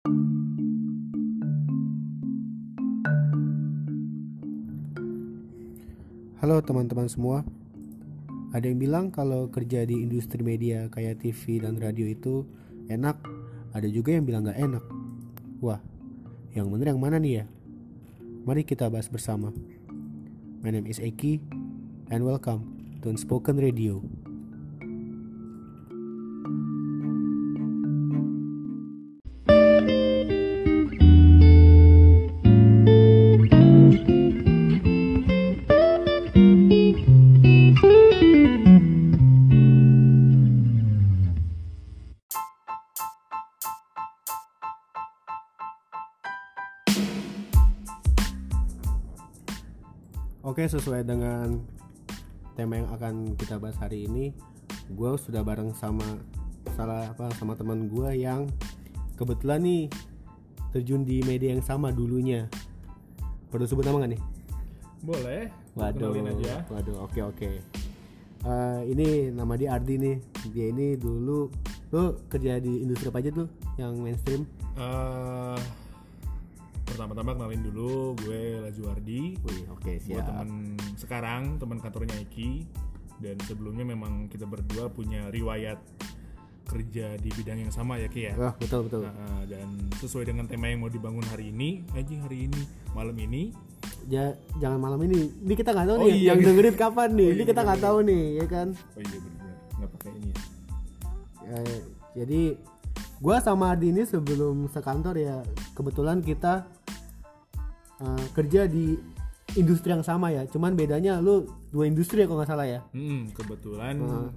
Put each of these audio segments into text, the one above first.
Halo teman-teman semua. Ada yang bilang kalau kerja di industri media kayak TV dan radio itu enak. Ada juga yang bilang gak enak. Wah, yang bener yang mana nih ya? Mari kita bahas bersama. My name is Eki and welcome to Unspoken Radio. Sesuai dengan tema yang akan kita bahas hari ini, gue sudah bareng sama salah apa sama teman gue yang kebetulan nih terjun di media yang sama dulunya. Perlu sebut nama gak nih? Boleh. Waduh, aja. waduh, oke oke. Eh, ini nama dia Ardi nih. Dia ini dulu lu kerja di industri apa aja tuh yang mainstream? Eh, pertama-tama kenalin dulu gue Lajuardi. Oke Gue siap. teman sekarang teman kantornya Eki dan sebelumnya memang kita berdua punya riwayat kerja di bidang yang sama ya Ki ya. Wah, betul betul. Nah, eh, dan sesuai dengan tema yang mau dibangun hari ini, anjing hari ini, malam ini, Ja- jangan malam ini. Ini kita nggak tahu Oh nih iya, yang gitu. dengerin kapan nih. Oh ini iya, kita nggak tahu nih, ya kan. oh iya benar nggak pakai ini ya. Eh, jadi gua sama Ardi ini sebelum sekantor ya kebetulan kita eh, kerja di industri yang sama ya. Cuman bedanya lu dua industri ya kalau nggak salah ya. Hmm, kebetulan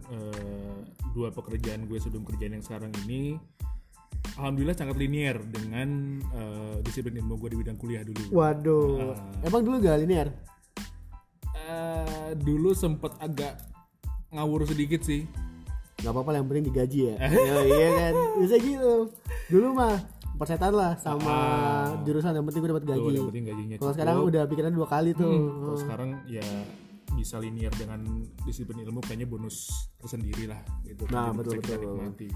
eh, dua pekerjaan gue sebelum kerjaan yang sekarang ini alhamdulillah sangat linear dengan eh, disiplin ilmu gue di bidang kuliah dulu. Waduh. Emang dulu gak linear? Eh, dulu sempet agak ngawur sedikit sih. Gak apa-apa yang penting digaji ya. ya iya kan. Bisa gitu. Dulu mah persetan lah sama jurusan yang penting gue dapat Tuh, gaji. yang penting gajinya Kalau sekarang udah pikiran dua kali tuh. Kalau sekarang ya bisa linear dengan disiplin ilmu kayaknya bonus tersendiri lah gitu. Nah, Jadi betul, kita betul. nikmati.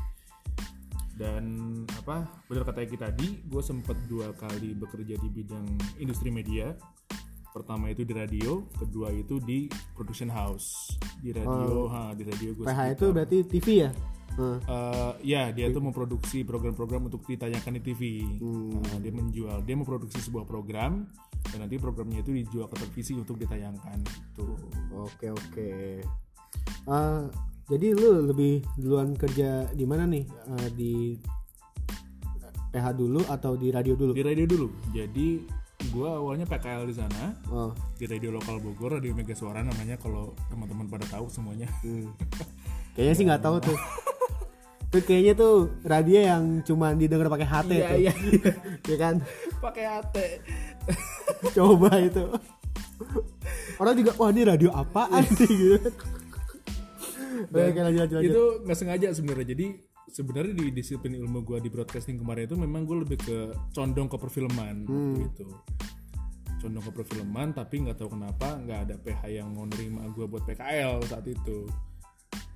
Dan apa benar kata Eki tadi, gue sempet dua kali bekerja di bidang industri media. Pertama itu di radio, kedua itu di production house. Di radio, ha, di radio gue PH itu berarti TV ya? Eh, ya dia tuh memproduksi program-program untuk ditayangkan di TV. Hmm. Nah, dia menjual, dia memproduksi sebuah program dan nanti programnya itu dijual ke televisi untuk ditayangkan gitu. Oke oke. Eh, jadi lu lebih duluan kerja di mana nih? Eh, di PH dulu atau di radio dulu? Di radio dulu. Jadi gua awalnya PKL di sana Oh, di radio lokal Bogor, radio Mega Suara namanya kalau teman-teman pada tahu semuanya. hmm. Kayaknya sih nggak tahu tuh. Tuh kayaknya tuh radio yang cuma didengar pakai HT Iya, tuh. iya. ya kan? Pakai AT. Coba itu. Orang juga wah ini radio apaan sih gitu. Oke, oke, lanjut, lanjut, lanjut. itu nggak sengaja sebenarnya jadi sebenarnya di disiplin ilmu gue di broadcasting kemarin itu memang gue lebih ke condong ke perfilman Hmm. waktu itu condong ke perfilman tapi nggak tahu kenapa nggak ada PH yang mau nerima gue buat PKL saat itu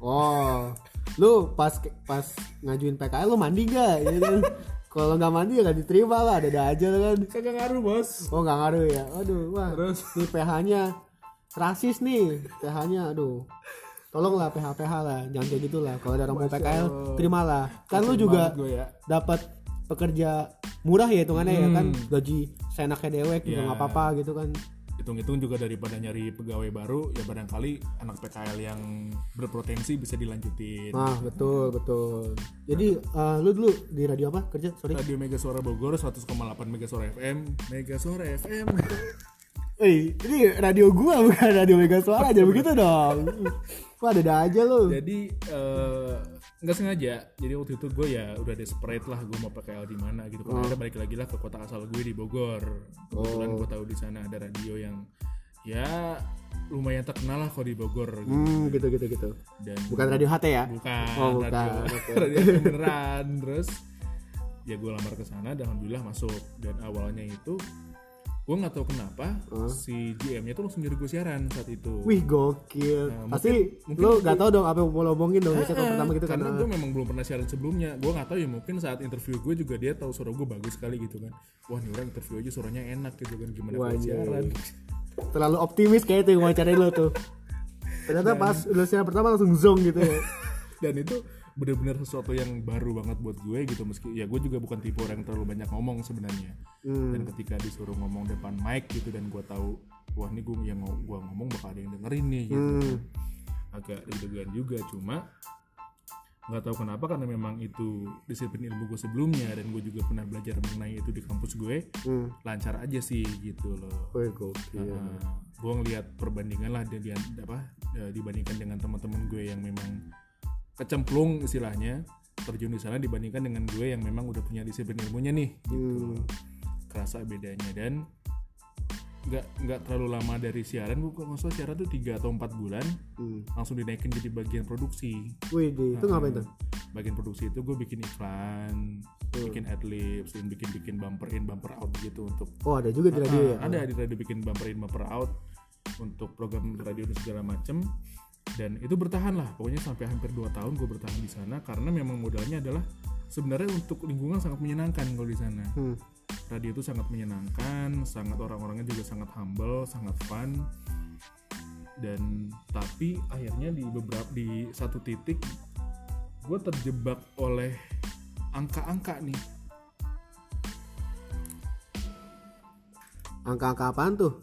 Oh, lu pas pas ngajuin PKL lu mandi gak? Gitu kan? Kalau nggak mandi ya nggak diterima lah, ada aja kan. kagak ngaruh bos Oh nggak ngaruh ya, aduh wah. Terus? Nih PH-nya rasis nih, PH-nya aduh. Tolonglah PH PH lah, jangan kayak gitu lah. Kalau ada orang mau PKL, terimalah. Kan lu juga ya dapat pekerja murah ya hitungannya ya kan, Hmm. gaji seenaknya dewek juga Ya. nggak apa-apa gitu kan. hitung-hitung juga daripada nyari pegawai baru ya barangkali anak PKL yang berpotensi bisa dilanjutin Nah betul betul. Jadi eh, lu dulu di radio apa kerja? Sorry. Radio Mega Suara Bogor 100,8 Mega Suara FM Mega Suara FM Wih, ini radio gua bukan radio Mega Suara aja begitu dong. Wah, ada aja lu. jadi eh, nggak sengaja jadi waktu itu gue ya udah desperate lah gue mau pakai di mana gitu Oh. kan akhirnya balik lagi lah ke kota asal gue di Bogor kebetulan gue tahu di sana ada radio yang ya lumayan terkenal lah kalau di Bogor gitu. Hmm, gitu gitu gitu. dan Bukan radio HT ya? bukan, Oh, bukan. radio Oke. radio beneran terus ya gue lamar ke sana dan alhamdulillah masuk dan awalnya itu gue nggak tahu kenapa si GM-nya tuh langsung nyuruh gue siaran saat itu Wih gokil. Nah, Pasti mungkin- lu gak tau dong apa yang mau lo omongin dong biasanya kalau pertama gitu kan. karena gue memang belum pernah siaran sebelumnya gue nggak tahu ya mungkin saat interview gue juga dia tahu suara gue bagus sekali gitu kan wah nih orang interview aja suaranya enak gitu kan gimana Wah, siaran Terlalu optimis kayak itu yang wawancarain lo tuh. Ternyata pas udah siaran pertama langsung zong gitu ya. dan itu benar-benar sesuatu yang baru banget buat gue gitu meski ya gue juga bukan tipe orang yang terlalu banyak ngomong sebenarnya Hmm. dan ketika disuruh ngomong depan mic gitu dan gue tahu wah ini gue yang gua ngomong bakal ada yang dengerin nih gitu Hmm. agak deg-degan juga cuma nggak tahu kenapa karena memang itu disiplin ilmu gue sebelumnya dan gue juga pernah belajar mengenai itu di kampus gue Hmm. lancar aja sih gitu loh Wih gokil. gue ngelihat perbandingan lah di, di- apa eh, dibandingkan dengan teman-teman gue yang memang kecemplung istilahnya terjun di sana dibandingkan dengan gue yang memang udah punya disiplin ilmunya nih gitu Hmm. kerasa bedanya dan nggak nggak terlalu lama dari siaran gue kalau nggak salah siaran tuh tiga atau empat bulan Hmm. langsung dinaikin jadi bagian produksi Wih di itu ngapain tuh? bagian produksi itu gue bikin iklan bikin adlibs dan bikin bikin bumper in bumper out gitu untuk Oh ada juga di radio ya. Ah, ada di radio bikin bumper in bumper out untuk program radio dan segala macem dan itu bertahan lah pokoknya sampai hampir 2 tahun gue bertahan di sana karena memang modalnya adalah sebenarnya untuk lingkungan sangat menyenangkan kalau di sana Hmm. radio itu sangat menyenangkan sangat orang-orangnya juga sangat humble sangat fun dan tapi akhirnya di beberapa di satu titik gue terjebak oleh angka-angka nih Angka-angka apaan tuh?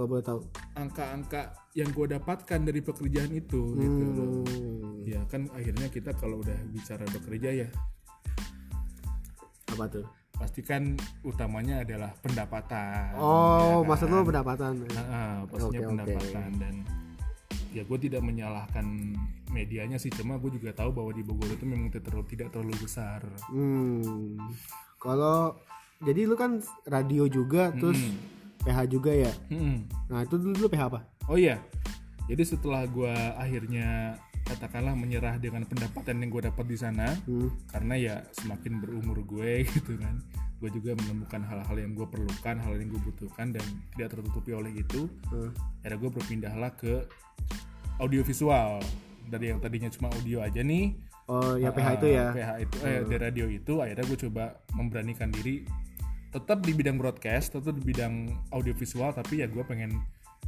Kalau boleh tahu. angka-angka yang gue dapatkan dari pekerjaan itu gitu loh. Hmm. Ya kan akhirnya kita kalau udah bicara bekerja ya Apa tuh? pasti kan utamanya adalah pendapatan. Oh, ya maksud kan? lo pendapatan. Ah, ah, pastinya oke. pendapatan dan ya gue tidak menyalahkan medianya sih cuma gue juga tahu bahwa di Bogor itu memang tidak terlalu, tidak terlalu besar. Hmm. Kalau jadi lu kan radio juga terus PH juga ya. Mm-mm. Nah, itu dulu, dulu PH apa? Oh iya, jadi setelah gue akhirnya katakanlah menyerah dengan pendapatan yang gue dapat di sana, Hmm. karena ya semakin berumur gue gitu kan, gue juga menemukan hal-hal yang gue perlukan, hal yang gue butuhkan dan tidak tertutupi oleh itu. Hmm. Akhirnya gue berpindahlah ke audiovisual dari yang tadinya cuma audio aja nih. Oh, ya PH ah, itu ya. PH itu, eh, di radio itu akhirnya gue coba memberanikan diri tetap di bidang broadcast, tetap di bidang audiovisual, tapi ya gue pengen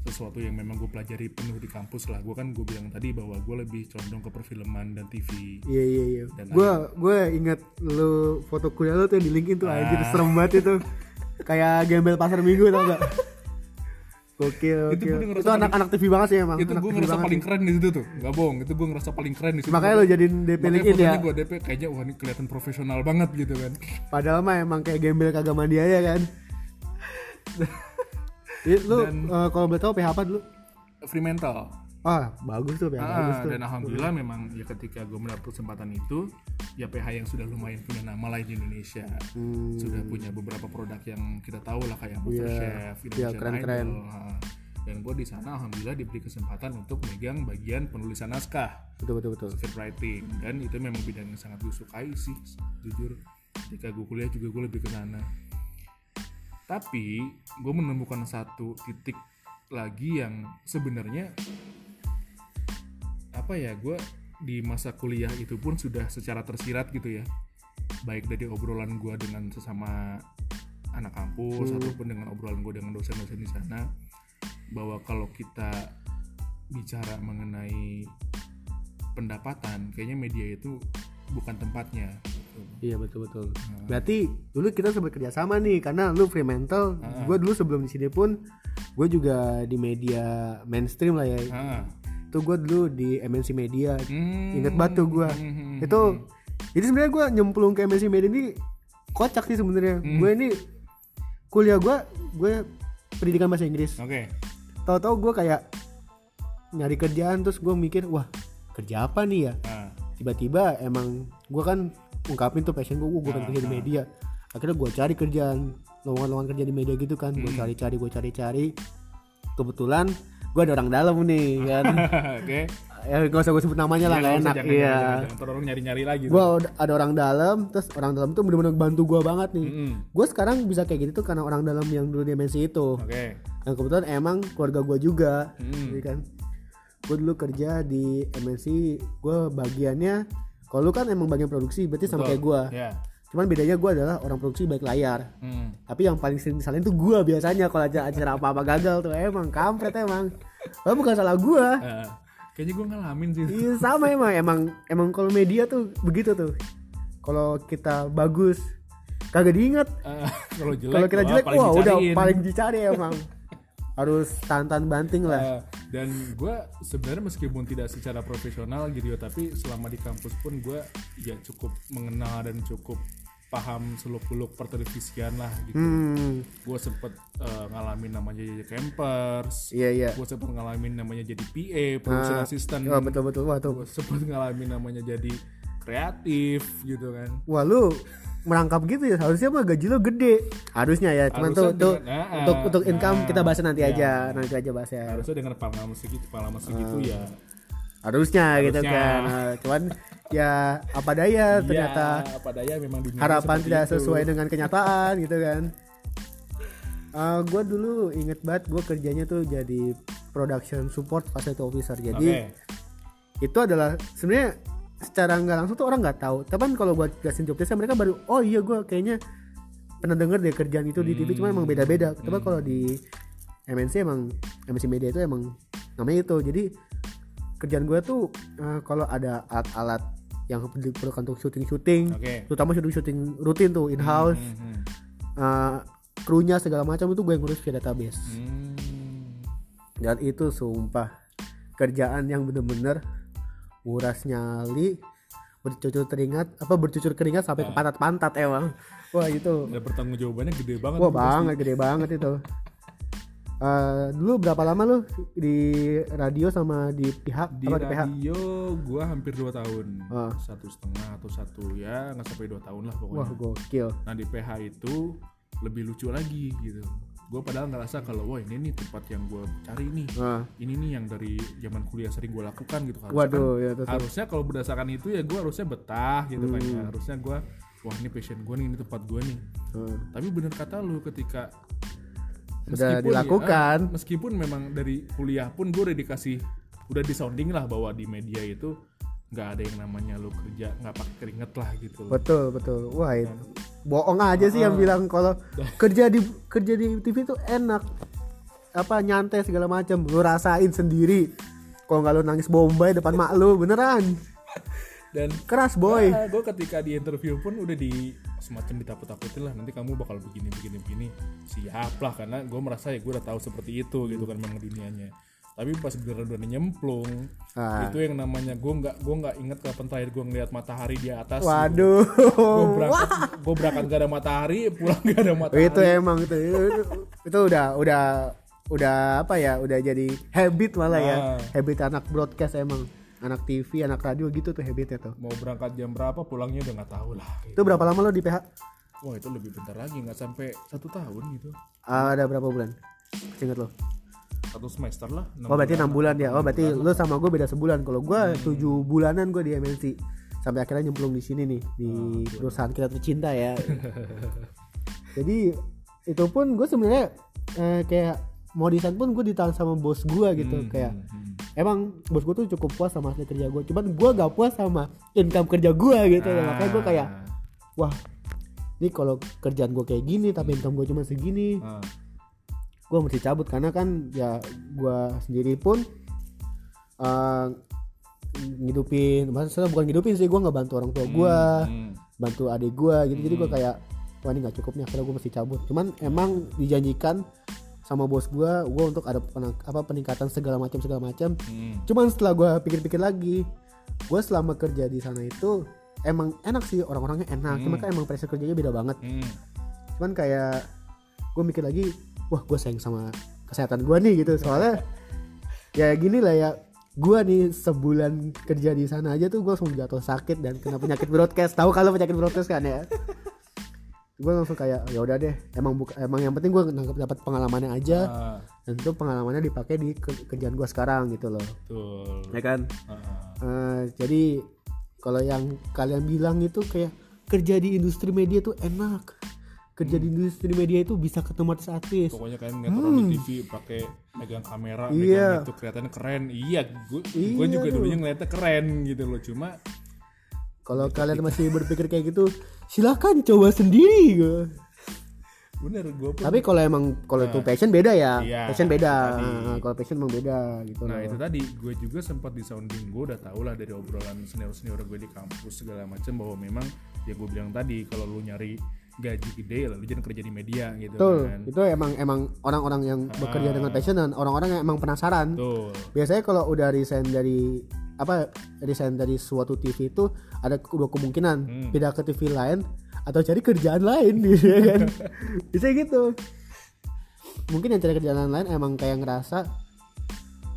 sesuatu yang memang gue pelajari penuh di kampus lah. Gue kan gue bilang tadi bahwa gue lebih condong ke perfilman dan TV. Iya iya iya. Dan Gue gue inget lu foto kuliah lu tuh yang di LinkedIn tuh anjir serem banget itu. Kayak gembel pasar minggu tau gak? Gokil, Itu gokil. Itu, anak-anak TV banget sih emang. itu gue ngerasa paling sih. keren di situ tuh nggak bohong itu gue ngerasa paling keren di situ Makanya lo jadiin DP Makanya LinkedIn ya. gue DP kayaknya wah ini kelihatan profesional banget gitu kan Padahal mah emang kayak gembel kagak mandi aja kan. Jadi lu eh, kalau boleh tahu PH apa dulu? Fremantle Ah, bagus tuh PH bagus Ah, tuh. dan alhamdulillah memang ya ketika gue mendapat kesempatan itu ya PH yang sudah lumayan punya nama lah di Indonesia Hmm, sudah punya beberapa produk yang kita tahu lah kayak. MasterChef, Iya, Indonesian keren-keren. Idol ah. dan gue di sana alhamdulillah diberi kesempatan untuk megang bagian penulisan naskah betul betul betul. script writing dan itu memang bidang yang sangat gue sukai sih jujur ketika gue kuliah juga gue lebih ke sana tapi gue menemukan satu titik lagi yang sebenarnya apa ya gue di masa kuliah itu pun sudah secara tersirat gitu ya baik dari obrolan gue dengan sesama anak kampus ataupun dengan obrolan gue dengan dosen-dosen di sana bahwa kalau kita bicara mengenai pendapatan kayaknya media itu bukan tempatnya gitu. Iya betul betul. Berarti dulu kita sempat kerjasama nih karena lu Fremantle, gue dulu sebelum di sini pun gue juga di media mainstream lah ya. Ah. Itu gue dulu di MNC Media. Hmm. Ingat batu gue. Hmm. Itu jadi sebenarnya gue nyemplung ke MNC Media ini kocak sih sebenarnya. Hmm. Gue ini kuliah gue gue pendidikan bahasa Inggris. Oke. Tahu-tahu gue kayak nyari kerjaan terus gue mikir wah kerja apa nih ya? Ah. tiba-tiba emang gue kan ungkapin tuh passion gue gue pengen kerja di media akhirnya gue cari kerjaan lowongan-lowongan kerja di media gitu kan gue cari-cari gue cari-cari kebetulan gue ada orang dalam nih kan. Oke. ya gak usah gue sebut namanya lah Ya, gak enak. jangan, iya. jangan, orang nyari-nyari lagi. Gue ada orang dalam terus orang dalam tuh bener-bener bantu gue banget nih. Mm-mm. gue sekarang bisa kayak gitu tuh karena orang dalam yang dulu di MNC itu. Oke. Yang kebetulan emang keluarga gue juga Mm. jadi kan. Gue dulu kerja di MNC gue bagiannya kalau lu kan emang bagian produksi berarti sama kayak gue ya cuman bedanya gue adalah orang produksi balik layar. Hmm. tapi yang paling sering disalahin tuh gue biasanya kalau acara acara apa apa gagal tuh. Emang kampret emang. Padahal bukan salah gue Eh, kayaknya gue ngalamin sih. Iya sama emang. Emang emang kalau media tuh begitu tuh. Kalau kita bagus kagak diingat. Eh, kalau jelek kalau kita jelek wah udah paling dicari emang. Harus tantan banting lah. Eh, dan gue sebenarnya meskipun tidak secara profesional gitu ya tapi selama di kampus pun gue ya cukup mengenal dan cukup paham seluk beluk pertelevisian lah gitu. Hmm. Gue sempet eh, ngalamin namanya jadi campers. Iya iya. Gue sempet ngalamin namanya jadi PA production Ah, assistant. Oh, betul betul. Wah tuh. Gue sempet ngalamin namanya jadi kreatif gitu kan. Wah lu merangkap gitu ya. Harusnya mah gaji lo gede. Harusnya ya. Cuman tuh Harusnya tuh dengan- nah, untuk untuk income nah, kita bahas nanti ya. aja. Nanti aja bahas ya. Harusnya dengan pengalaman segitu pengalaman segitu ya. Harusnya, gitu Harusnya. kan. Nah, cuman ya apa daya ternyata ya, apa daya memang dunia harapan tidak itu. sesuai dengan kenyataan gitu kan. Gue dulu inget banget gue kerjanya tuh jadi production support facility officer. Jadi itu adalah sebenarnya secara nggak langsung tuh orang nggak tahu. Tapi kan kalau gue jelasin job desknya mereka baru oh iya gue kayaknya pernah denger deh kerjaan itu di TV cuma emang beda-beda. Tapi kalau di MNC emang MNC media itu emang namanya itu. Jadi kerjaan gue tuh eh, kalau ada alat-alat yang diperlukan untuk syuting-syuting Oke. terutama syuting-syuting rutin tuh in house Hmm, hmm. uh, krunya segala macam itu gue yang ngurus via database Hmm. dan itu sumpah kerjaan yang bener-bener nguras nyali bercucur keringat apa bercucur keringat sampai ke pantat-pantat emang wah itu Dan pertanggung jawabannya gede banget. wah pasti. banget gede banget itu Eh, dulu berapa lama lu di radio sama di pihak Di apa di PH radio gua hampir 2 tahun. Ah. Satu setengah atau satu ya nggak sampai 2 tahun lah pokoknya. wah gokil Nah di PH itu lebih lucu lagi gitu. Gue padahal ngerasa kalau wah ini nih tempat yang gue cari nih. Nah, Ini nih yang dari zaman kuliah sering gue lakukan gitu. Harusnya waduh kan- ya tetap harusnya kalau berdasarkan itu ya gue harusnya betah gitu kan Hmm. ya. Harusnya gue wah ini passion gue nih ini tempat gue nih. Nah, Tapi bener kata lu ketika Sudah meskipun dilakukan. ya, meskipun memang dari kuliah pun gue udah dikasih udah disounding lah bahwa di media itu nggak ada yang namanya lu kerja nggak pakai keringet lah gitu loh. betul betul. Wah itu bohong aja sih yang Ah. bilang kalau kerja di kerja di TV itu enak. Apa nyantai segala macam. Lu rasain sendiri. Kalau nggak lu nangis bombay depan mak lu beneran. Dan keras boy. Gue ketika di interview pun udah di semacam ditakut-takutin lah nanti kamu bakal begini begini begini. Siap lah karena gue merasa ya gue udah tahu seperti itu gitu kan memang dunianya. Tapi pas beneran udah nyemplung Ah. itu yang namanya gue nggak gue nggak inget kapan terakhir gue ngeliat matahari di atas. Waduh. Gue berangkat gue berangkat gak ada matahari pulang gak ada matahari. Itu emang itu, itu itu udah udah udah apa ya udah jadi habit malah ya. Ah. habit anak broadcast emang anak TV anak radio gitu tuh habitnya tuh. Mau berangkat jam berapa pulangnya udah nggak tahu lah. Itu berapa lama lo di PH wah itu lebih bentar lagi nggak sampai satu tahun gitu. Ada berapa bulan? Inget lo? Satu semester lah Oh berarti enam bulan ya. Oh berarti lu sama gue beda sebulan. Kalau gue tujuh bulanan gue di MNC sampai akhirnya nyemplung di sini nih di perusahaan kita tercinta ya. Jadi itu pun gue sebenarnya eh, kayak mau desain pun gue ditahan sama bos gue gitu Hmm, kayak hmm, hmm. emang bos gue tuh cukup puas sama hasil kerja gue cuman gue gak puas sama income kerja gue gitu makanya gue kayak wah ini kalau kerjaan gue kayak gini tapi income gue cuma segini Ah, gue mesti cabut. Karena kan ya gue sendiri pun eh ngidupin maksudnya bukan ngidupin sih gue nggak bantu orang tua gue hmm. bantu adik gue gitu. Jadi gue kayak wah ini nggak cukup nih akhirnya gue mesti cabut. Cuman emang dijanjikan sama bos gue gue untuk ada penak- apa peningkatan segala macam segala macam. Hmm. cuman setelah gue pikir-pikir lagi gue selama kerja di sana itu emang enak sih orang-orangnya enak. Cuma kan emang pressure kerjanya beda banget. Hmm. cuman kayak gue mikir lagi wah gue sayang sama kesehatan gue nih gitu. Soalnya ya gini lah ya gue nih sebulan kerja di sana aja tuh gue langsung jatuh sakit dan kena penyakit broadcast. Tahu kalau penyakit broadcast kan ya gue langsung kayak ya udah deh emang buka, emang yang penting gue dapat pengalamannya aja. Ah, dan itu pengalamannya dipakai di ke- kerjaan gue sekarang gitu loh. Betul. Ya kan? Heeh. Eh, jadi kalau yang kalian bilang itu kayak kerja di industri media tuh enak. Kerja di industri media itu bisa ketemu artis-artis pokoknya kalian ngeliat orang di TV pakai megang kamera Hmm. Iya. megang itu kelihatannya keren. Iya gue Iya juga tuh. dulunya ngeliatnya keren gitu loh. Cuma kalau kalian masih berpikir kayak gitu silahkan coba sendiri gue bener gue pun tapi kalau emang kalau itu passion beda ya Iya, passion beda tadi. Ah, kalau passion emang beda gitu Nah loh itu tadi gue juga sempat di sounding gue udah tau lah dari obrolan senior senior gue di kampus segala macam bahwa memang ya gue bilang tadi kalau lu nyari gaji gede ya lu jangan kerja di media gitu Betul, kan. itu emang emang orang-orang yang bekerja dengan passion dan orang-orang yang emang penasaran. Betul. Biasanya kalau udah resign dari apa resign dari suatu TV itu ada dua kemungkinan Hmm. pindah ke TV lain atau cari kerjaan lain gitu ya kan. Bisa gitu. Mungkin yang cari kerjaan lain emang kayak ngerasa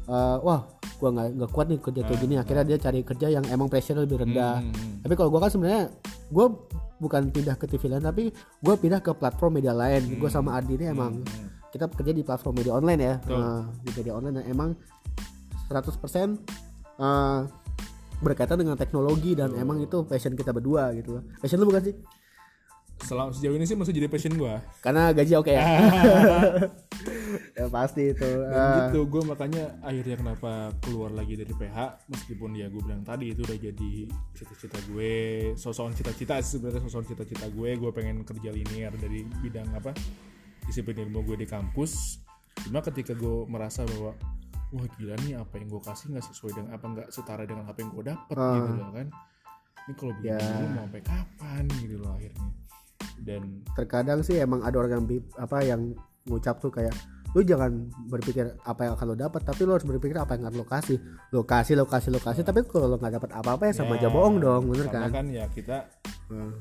eh, wah gua nggak nggak kuat nih kerja kayak gini akhirnya dia cari kerja yang emang pressure lebih rendah. Hmm. Tapi kalau gua kan sebenarnya gua bukan pindah ke TV lain tapi gua pindah ke platform media lain. Gua sama Ardi ini emang kita bekerja di platform media online ya. Nah, di media online yang emang 100% eh, berkaitan dengan teknologi dan emang itu passion kita berdua gitu. Passion lu bukan sih? Selama sejauh ini sih masih jadi passion gue. Karena gaji oke ya. ya pasti itu. Dan Eh, gitu gue makanya akhirnya kenapa keluar lagi dari PH meskipun ya gue bilang tadi itu udah jadi cita-cita gue sosokan cita-cita sebenarnya sosokan cita-cita gue gue pengen kerja linear dari bidang apa disiplin ilmu gue di kampus cuma ketika gue merasa bahwa wah gila nih apa yang gue kasih nggak sesuai dengan apa nggak setara dengan apa yang gue dapet Ah. gitu loh kan. Ini kalau begini dulu mau sampai kapan gitu loh akhirnya. Dan terkadang sih emang ada orang yang apa yang ngucap tuh kayak lu jangan berpikir apa yang akan lo dapat tapi lo harus berpikir apa yang akan lo kasih. Lokasi lokasi lokasi tapi kalau lo nggak dapat apa-apa ya sama aja Ya, bohong dong bener kan? kan ya kita Hmm.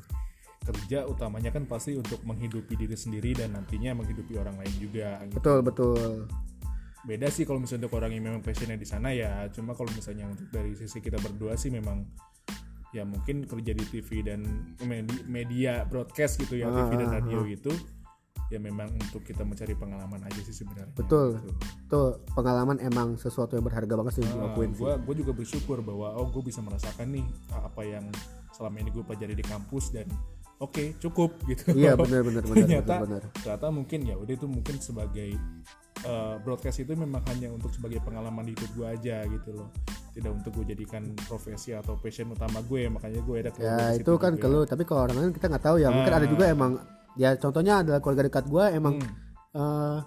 kerja utamanya kan pasti untuk menghidupi diri sendiri dan nantinya menghidupi orang lain juga gitu. betul betul beda sih kalau misalnya untuk orang yang memang passionnya di sana ya cuma kalau misalnya untuk dari sisi kita berdua sih memang ya mungkin kerja di TV dan medi- media broadcast gitu ya TV dan Ah, radio gitu ya memang untuk kita mencari pengalaman aja sih sebenarnya Betul. Gitu. tuh pengalaman emang sesuatu yang berharga banget sih sih gue gue juga bersyukur bahwa oh gue bisa merasakan nih apa yang selama ini gue pelajari di kampus dan oke cukup gitu. Iya benar benar benar ternyata benar benar. ternyata mungkin ya udah itu mungkin sebagai uh, broadcast itu memang hanya untuk sebagai pengalaman hidup gue aja gitu loh. Tidak untuk gue jadikan profesi atau passion utama gue makanya gue ada ya itu kan juga. ke lu tapi kalau orang lain kita nggak tahu ya. Mungkin ada juga emang ya contohnya adalah keluarga dekat gue emang eh,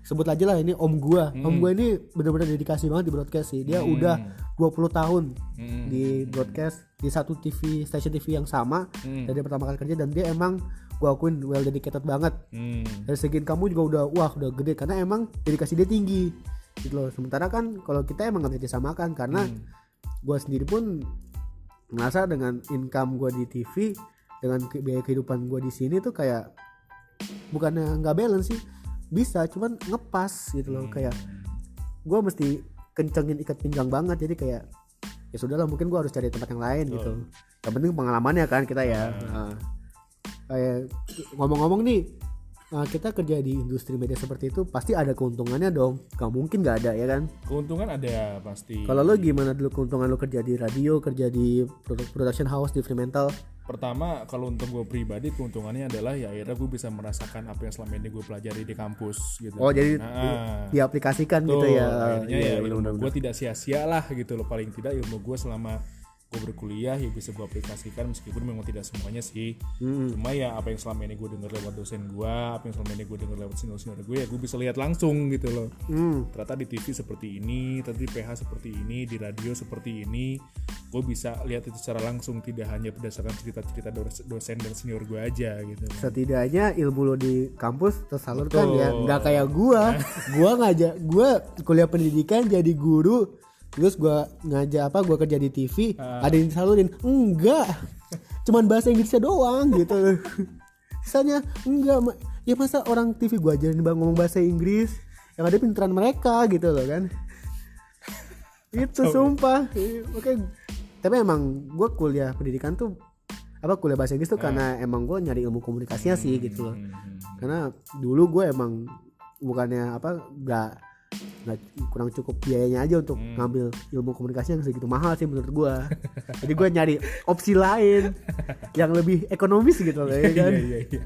sebut aja lah ini om gue om gue ini benar-benar dedikasi banget di broadcast sih. Dia udah 20 tahun Hmm. di broadcast di satu TV stasiun TV yang sama. Hmm. dari pertama kali kerja dan dia emang gue akuin well dedicated banget. Hmm. dari segi kamu juga udah wah udah gede. Karena emang dedikasi dia tinggi. Gitu loh. Sementara kan kalau kita emang nggak bisa disamakan. Karena Hmm. gue sendiri pun ngerasa dengan income gue di TV dengan biaya kehidupan gue di sini tuh kayak bukannya nggak balance sih bisa cuman ngepas gitu loh kayak gue mesti kencengin ikat pinggang banget jadi kayak ya sudahlah mungkin gue harus cari tempat yang lain gitu. Yang penting pengalamannya kan kita ya. Nah, kayak ngomong-ngomong nih nah, kita kerja di industri media seperti itu pasti ada keuntungannya dong. Gak mungkin nggak ada ya kan? Keuntungan ada pasti. Kalau lo gimana dulu keuntungan lo kerja di radio kerja di produ- production house di Fremantle? Pertama kalau untuk gue pribadi keuntungannya adalah ya akhirnya gue bisa merasakan apa yang selama ini gue pelajari di kampus gitu. Oh jadi Nah, diaplikasikan Tuh, gitu ya. akhirnya Iya, ya bener-bener. ilmu gue tidak sia-sia lah gitu loh. Paling tidak ilmu gue selama gue berkuliah ya bisa gue aplikasikan meskipun memang tidak semuanya sih. Cuma ya apa yang selama ini gue dengar lewat dosen gue apa yang selama ini gue dengar lewat senior-senior gue ya gue bisa lihat langsung gitu loh. Hmm, ternyata di TV seperti ini ternyata di PH seperti ini di radio seperti ini gue bisa lihat itu secara langsung tidak hanya berdasarkan cerita-cerita dos- dosen dan senior gue aja gitu. Setidaknya ilmu lo di kampus tersalurkan Betul. ya. Nggak kayak gua. Gua ngajak gua kuliah pendidikan jadi guru terus gua ngajak apa gua kerja di TV Ah. ada yang disalurin enggak cuman bahasa Inggrisnya doang gitu. Sisanya enggak ya masa orang TV gua ajarin bang ngomong bahasa Inggris yang ada pinteran mereka gitu loh kan. Itu sumpah. Oke tapi emang gua kuliah pendidikan tuh apa kuliah bahasa Inggris tuh karena emang gue nyari ilmu komunikasinya sih gitu loh. Hmm, hmm, karena dulu gue emang bukannya apa nggak nggak kurang cukup biayanya aja untuk Hmm. ngambil ilmu komunikasi yang segitu mahal sih menurut gua. Jadi gua nyari opsi lain yang lebih ekonomis gitu loh ya kan? iya iya. Iya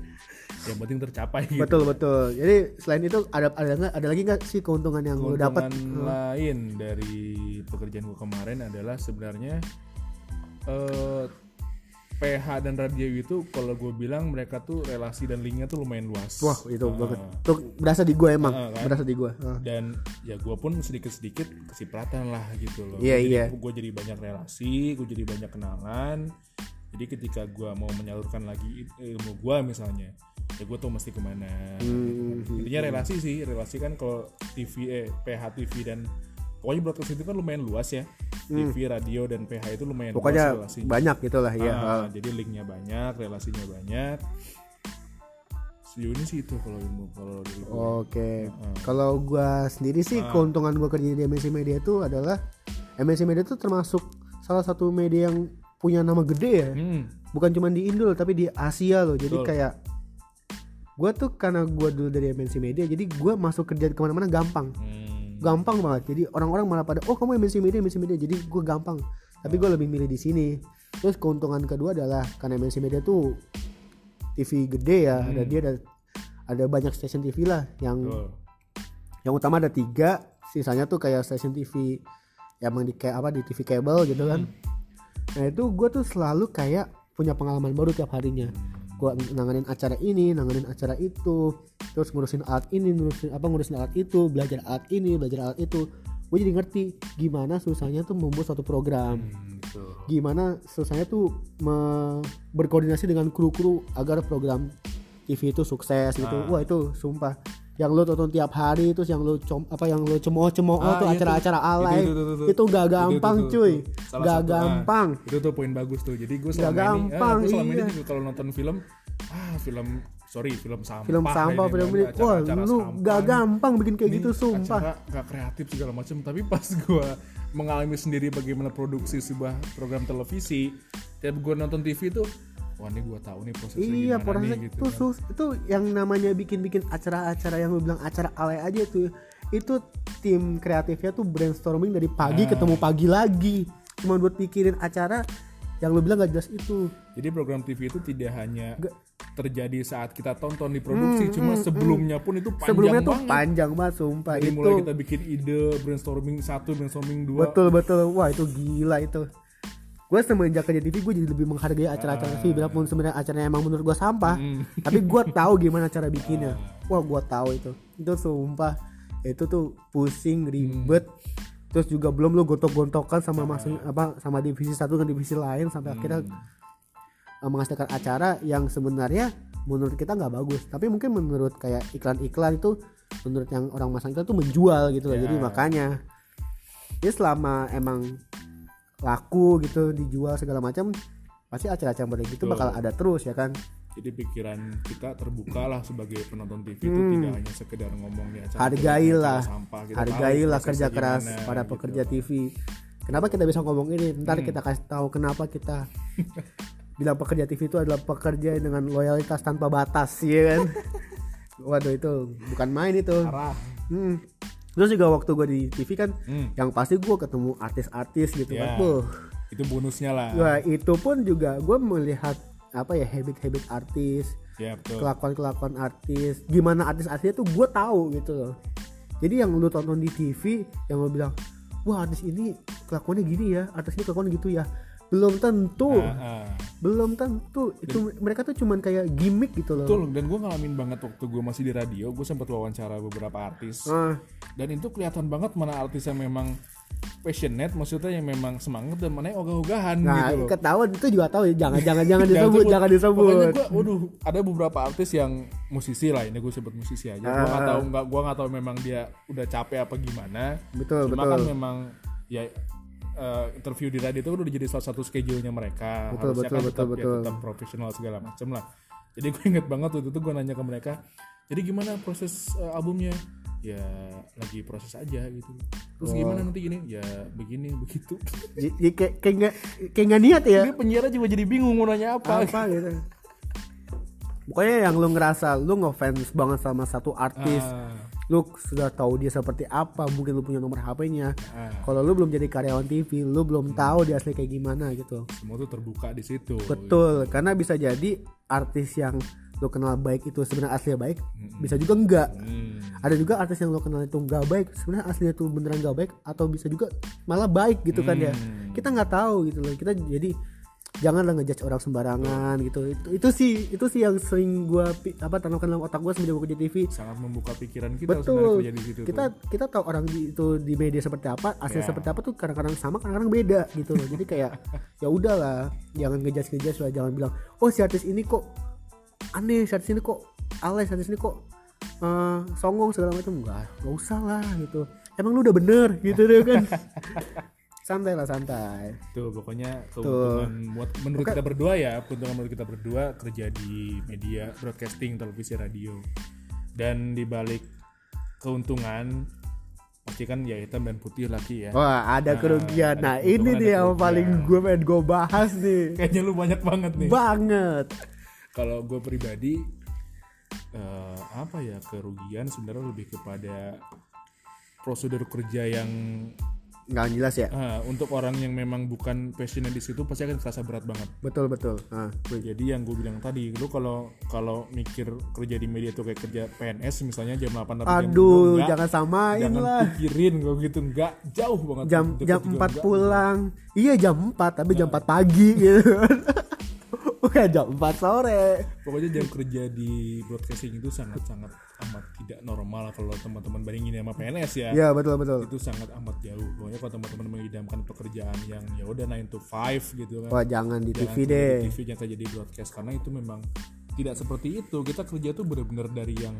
yang penting tercapai gitu. Betul betul. Jadi selain itu ada ada nggak ada lagi nggak sih keuntungan yang lu dapat Keuntungan lain dari pekerjaan gue kemarin adalah sebenarnya eh, PH dan radio itu kalau gue bilang mereka tuh relasi dan linknya tuh lumayan luas. wah itu Ah. banget tuh berasa di gua emang Ah, kan? berasa di gua Ah. Dan ya gue pun sedikit-sedikit kesipratan lah gitu loh. Iya, Jadi iya. Gue jadi banyak relasi, gue jadi banyak kenalan. Jadi ketika gue mau menyalurkan lagi ilmu gue misalnya, ya gue tuh mesti ke mana. Hmm, gitu kan. Intinya relasi sih, relasi kan kalau TV, eh, PH TV dan pokoknya broadcast itu kan lumayan luas ya. TV, radio dan PH itu lumayan Hmm. pokoknya luas relasi. banyak gitulah ya Ah, jadi linknya banyak, relasinya banyak. Sejauh ini sih itu kalau ilmu kalau dari gue. Oke, kalau gua sendiri sih keuntungan gua kerja di MNC Media itu adalah MNC Media itu termasuk salah satu media yang punya nama gede ya. Hmm, Bukan cuma di Indo loh, tapi di Asia loh. Jadi Betul. kayak gua tuh karena gua dulu dari MNC Media, jadi gua masuk kerja ke mana-mana gampang, hmm, gampang banget. Jadi orang-orang malah pada oh kamu MNC Media, MNC Media. Jadi gua gampang. Tapi gua lebih milih di sini. Terus keuntungan kedua adalah karena MNC Media tuh TV gede ya, ada dia ada ada banyak stasiun TV lah yang betul. yang utama ada tiga sisanya tuh kayak stasiun TV yang emang di kayak apa di TV kabel gitu kan nah itu gue tuh selalu kayak punya pengalaman baru tiap harinya gue nanganin acara ini nanganin acara itu terus ngurusin alat ini ngurusin apa ngurusin alat itu belajar alat ini belajar alat itu gue jadi ngerti gimana susahnya tuh membuat suatu program Hmm, betul. gimana susahnya tuh me- berkoordinasi dengan kru-kru agar program TV itu sukses gitu. Ah. Wah itu sumpah. Yang lu tonton tiap hari terus yang lu com apa yang lu cemooh-cemooh Ah, tuh iya acara-acara alay. Itu, itu, itu, itu. Itu gak gampang itu, itu, cuy. itu. Salah Gak satu, ah, gampang. itu tuh poin bagus tuh. Jadi gue selama ini, gampang, ah, gue selama iya. ini juga kalau nonton film, ah film, sorry film sampah. Film sampah, ini, film ini. Wah, lu gak gampang bikin kayak Ini gitu sumpah. acara gak kreatif segala macam tapi pas gue mengalami sendiri bagaimana produksi sebuah program televisi tiap gue nonton TV tuh wah ini gue tahu nih prosesnya Iya, gimana prosesnya nih gitu itu kan. sus- itu yang namanya bikin-bikin acara-acara yang lu bilang acara alay aja tuh. Itu tim kreatifnya tuh brainstorming dari pagi Ah. ketemu pagi lagi. Cuma buat pikirin acara yang lu bilang gak jelas itu. jadi program TV itu tidak hanya Nggak- terjadi saat kita tonton di produksi cuma sebelumnya pun itu panjang Hmm, Sebelumnya tuh banget panjang banget sumpah Dari itu. mulai kita bikin ide brainstorming satu brainstorming dua Betul betul. Wah, itu gila itu. Gue semenjak kerja TV gue jadi lebih menghargai acara-acara TV biarpun sebenarnya acaranya emang menurut gue sampah. Hmm. Tapi gue tahu gimana cara bikinnya. Wah, gue tahu itu. Itu sumpah itu tuh pusing ribet. Terus juga belum lu gontok-gontokan sama masing apa sama divisi satu dengan divisi lain sampai akhirnya uh, menghasilkan acara yang sebenarnya menurut kita nggak bagus. Tapi mungkin menurut kayak iklan-iklan itu menurut yang orang masang iklan tuh menjual gitu loh. Jadi Ya. makanya ya selama emang laku gitu dijual segala macam pasti acara-acara gitu Betul. bakal ada terus ya kan jadi pikiran kita terbuka lah sebagai penonton TV itu tidak hanya sekedar ngomong di acara Hmm. hargailah acara sampah kita hargailah kerja keras gimana, para gitu. pekerja TV kenapa kita bisa ngomong ini ntar Hmm. kita kasih tahu kenapa kita bilang pekerja TV itu adalah pekerja dengan loyalitas tanpa batas ya kan waduh itu bukan main itu Parah. Hmm. Terus juga waktu gue di TV kan Hmm. yang pasti gue ketemu artis-artis gitu Ya. kan Buh, itu bonusnya lah Wah itu pun juga gue melihat apa ya habit-habit artis, ya betul kelakuan-kelakuan artis, gimana artis-artisnya tuh gue tahu gitu loh. Jadi yang lu tonton di TV yang lu bilang, wah artis ini kelakuannya gini ya, artis ini kelakuannya gitu ya, belum tentu, Ah, ah. belum tentu. Itu mereka tuh cuman kayak gimmick gitu loh. betul dan gue ngalamin banget waktu gue masih di radio gue sempat wawancara beberapa artis Ah, dan itu kelihatan banget mana artis yang memang passionate maksudnya yang memang semangat dan mana yang ogah-ogahan nah gitu loh ketahuan itu juga tahu ya, jangan jangan jangan disebut, sebut. jangan disebut. Gua, waduh, ada beberapa artis yang musisi lah ini gue sebut musisi aja. Gue nggak Ah. tahu nggak, gue nggak tahu memang dia udah capek apa gimana. Betul Cuma betul. kan memang ya eh, interview di radio itu udah jadi salah satu schedule-nya mereka. Betul, Harusnya betul, kan betul, tetap, ya, betul. tetap profesional segala macam lah. Jadi gue inget banget waktu itu gue nanya ke mereka. Jadi gimana proses eh, albumnya? Ya lagi proses aja gitu. Terus gimana nanti gini? Ya begini begitu. J- j- kayak kayak nggak kayak nggak niat ya. Ini penyiar juga jadi bingung mau nanya apa. apa gitu pokoknya yang lu ngerasa lu ngefans banget sama satu artis Ah. Lu sudah tahu dia seperti apa mungkin lu punya nomor HP-nya Ah, kalau lu belum jadi karyawan TV lu belum tahu dia asli kayak gimana gitu. Semua tuh terbuka di situ. Betul karena bisa jadi artis yang lu kenal baik itu sebenarnya aslinya baik bisa juga enggak. Hmm, ada juga artis yang lo kenal itu nggak baik sebenarnya aslinya tuh beneran nggak baik atau bisa juga malah baik gitu kan ya. Hmm. kita nggak tahu gitu loh kita jadi janganlah ngejudge orang sembarangan gitu. Itu itu sih itu sih yang sering gua apa tanamkan dalam otak gua semenjak gua kerja TV sangat membuka pikiran kita betul. kerja di situ kita tuh. kita tahu orang di, itu di media seperti apa asli Ya. seperti apa tuh kadang-kadang sama kadang-kadang beda gitu loh. Jadi kayak ya udahlah jangan ngejudge ngejudge lah jangan bilang oh si artis ini kok aneh si artis ini kok alay si artis ini kok eh, songong segala macam. Enggak nggak usah lah gitu. Emang lu udah bener? gitu deh kan santai lah santai Tuh pokoknya keuntungan buat menurut kita berdua ya, keuntungan menurut kita berdua kerja di media broadcasting, televisi, radio. Dan di balik keuntungan pasti kan ya hitam dan putih lagi ya. wah ada kerugian ada nah ini nih yang paling gue pengen gue bahas nih Kayaknya lu banyak banget nih. banget Kalau gue pribadi eh, apa ya kerugian sebenarnya lebih kepada prosedur kerja yang nggak jelas ya? Ah, untuk orang yang memang bukan passionnya di situ pasti akan terasa berat banget. betul betul. Nah, gue- Jadi yang gue bilang tadi, lu kalau kalau mikir kerja di media tuh kayak kerja PNS misalnya jam 8 sampai jam aduh 2, enggak, jangan samain jangan lah. pikirin kalau gitu enggak. Jauh banget. jam jam juga 4 enggak. pulang. Iya jam 4 tapi jam 4 pagi gitu bukan jam 4 sore Pokoknya jam kerja di broadcasting itu sangat-sangat amat tidak normal kalau teman-teman bandingin sama PNS ya. ya betul betul Itu sangat amat jauh. Pokoknya kalau teman-teman mengidamkan pekerjaan yang ya udah 9 to 5 gitu kan. wah jangan di TV Jangan kerja deh di TV jangan kerja di broadcast karena itu memang tidak seperti itu. Kita kerja tuh benar-benar dari yang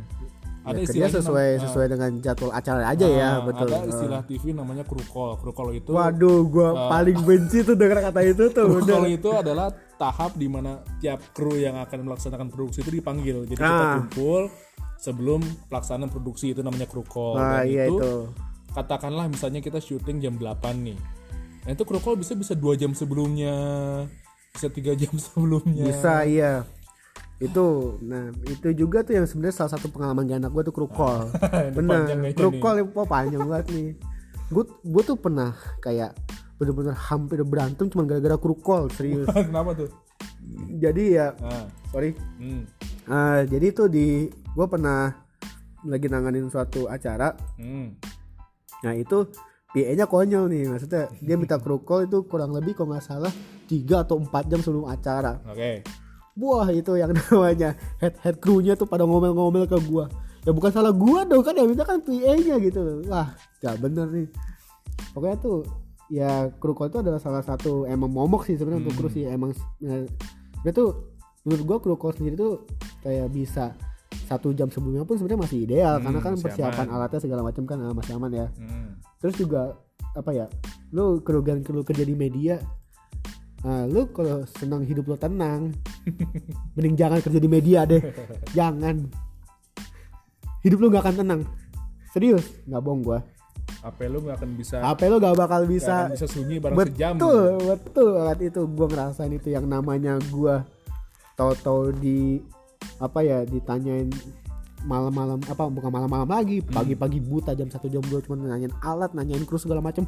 ada ya, istilahnya sesuai nam- sesuai dengan jadwal acara aja ya Ah, betul Ada istilah TV namanya crew call. Crew call itu waduh gua paling benci tuh denger kata itu tuh crew call itu adalah tahap di mana tiap kru yang akan melaksanakan produksi itu dipanggil. Jadi kita Ah. kumpul sebelum pelaksanaan produksi itu namanya crew call. wah Dan iya itu, itu katakanlah misalnya kita syuting jam 8 nih. Nah itu crew call bisa bisa dua jam sebelumnya, bisa tiga jam sebelumnya. bisa iya itu nah itu juga tuh yang sebenarnya salah satu pengalaman gak enak gue tuh Ini bener call itu panjang banget nih. Gue gue tuh pernah kayak bener-bener hampir berantem cuma gara-gara call serius. Kenapa tuh? jadi ya Ah, sorry. Hmm, Ah, jadi itu di gue pernah lagi nanganin suatu acara. Hmm. nah itu PA-nya konyol nih maksudnya dia minta call itu kurang lebih kalau nggak salah 3 atau 4 jam sebelum acara. Oke. Wah itu yang namanya head head crewnya tuh pada ngomel-ngomel ke gua. Ya bukan salah gua dong kan yang minta kan PA-nya gitu loh. Wah, gak bener nih. Pokoknya tuh ya kru call itu adalah salah satu emang momok sih sebenarnya untuk kru sih emang ya, dia tuh menurut gua kru call sendiri tuh kayak bisa satu jam sebelumnya pun sebenarnya masih ideal Hmm, karena kan persiapan aman. alatnya segala macam kan ah, masih aman ya Hmm. terus juga apa ya lu kerugian lu kerja di media Nah, lu kalau senang hidup lu tenang mending jangan kerja di media deh. Jangan. Hidup lu nggak akan tenang. Serius nggak bohong gua. HP lu nggak akan bisa HP lu gak bakal bisa akan bisa sunyi bareng sejam. betul betul banget. Itu gua ngerasain itu yang namanya gua tahu-tahu di apa ya ditanyain malam-malam apa bukan malam-malam lagi pagi-pagi buta jam satu jam dua cuma nanyain alat nanyain kru segala macem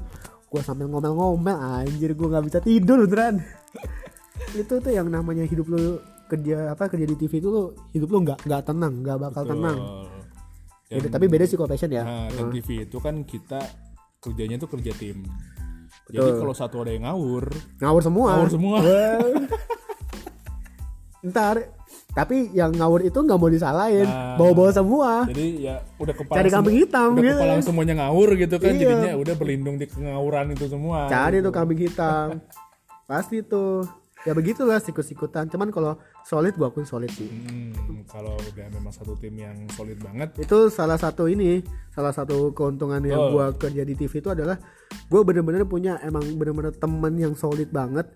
gua sambil ngomel-ngomel anjir gua nggak bisa tidur beneran itu tuh yang namanya hidup lu kerja apa kerja di TV itu lu hidup lu nggak nggak tenang nggak bakal Betul. tenang Dan, Beda- tapi beda sih kalau passion ya nah, dan TV itu kan kita kerjanya itu kerja tim. Jadi Betul. kalau satu ada yang ngawur, ngawur semua ngawur semua. Ntar tapi yang ngawur itu nggak mau disalahin Nah. bawa-bawa semua Jadi ya udah kepala Cari kambing hitam udah gitu. kepala semuanya ngawur gitu kan Iya. jadinya udah berlindung di kengawuran itu semua. cari tuh kambing hitam pasti tuh ya begitulah sikut-sikutan cuman kalau solid gua akui solid sih Hmm, kalau udah memang satu tim yang solid banget, itu salah satu ini salah satu keuntungan yang Oh. gua kerja di TV itu adalah gua bener-bener punya emang bener-bener temen yang solid banget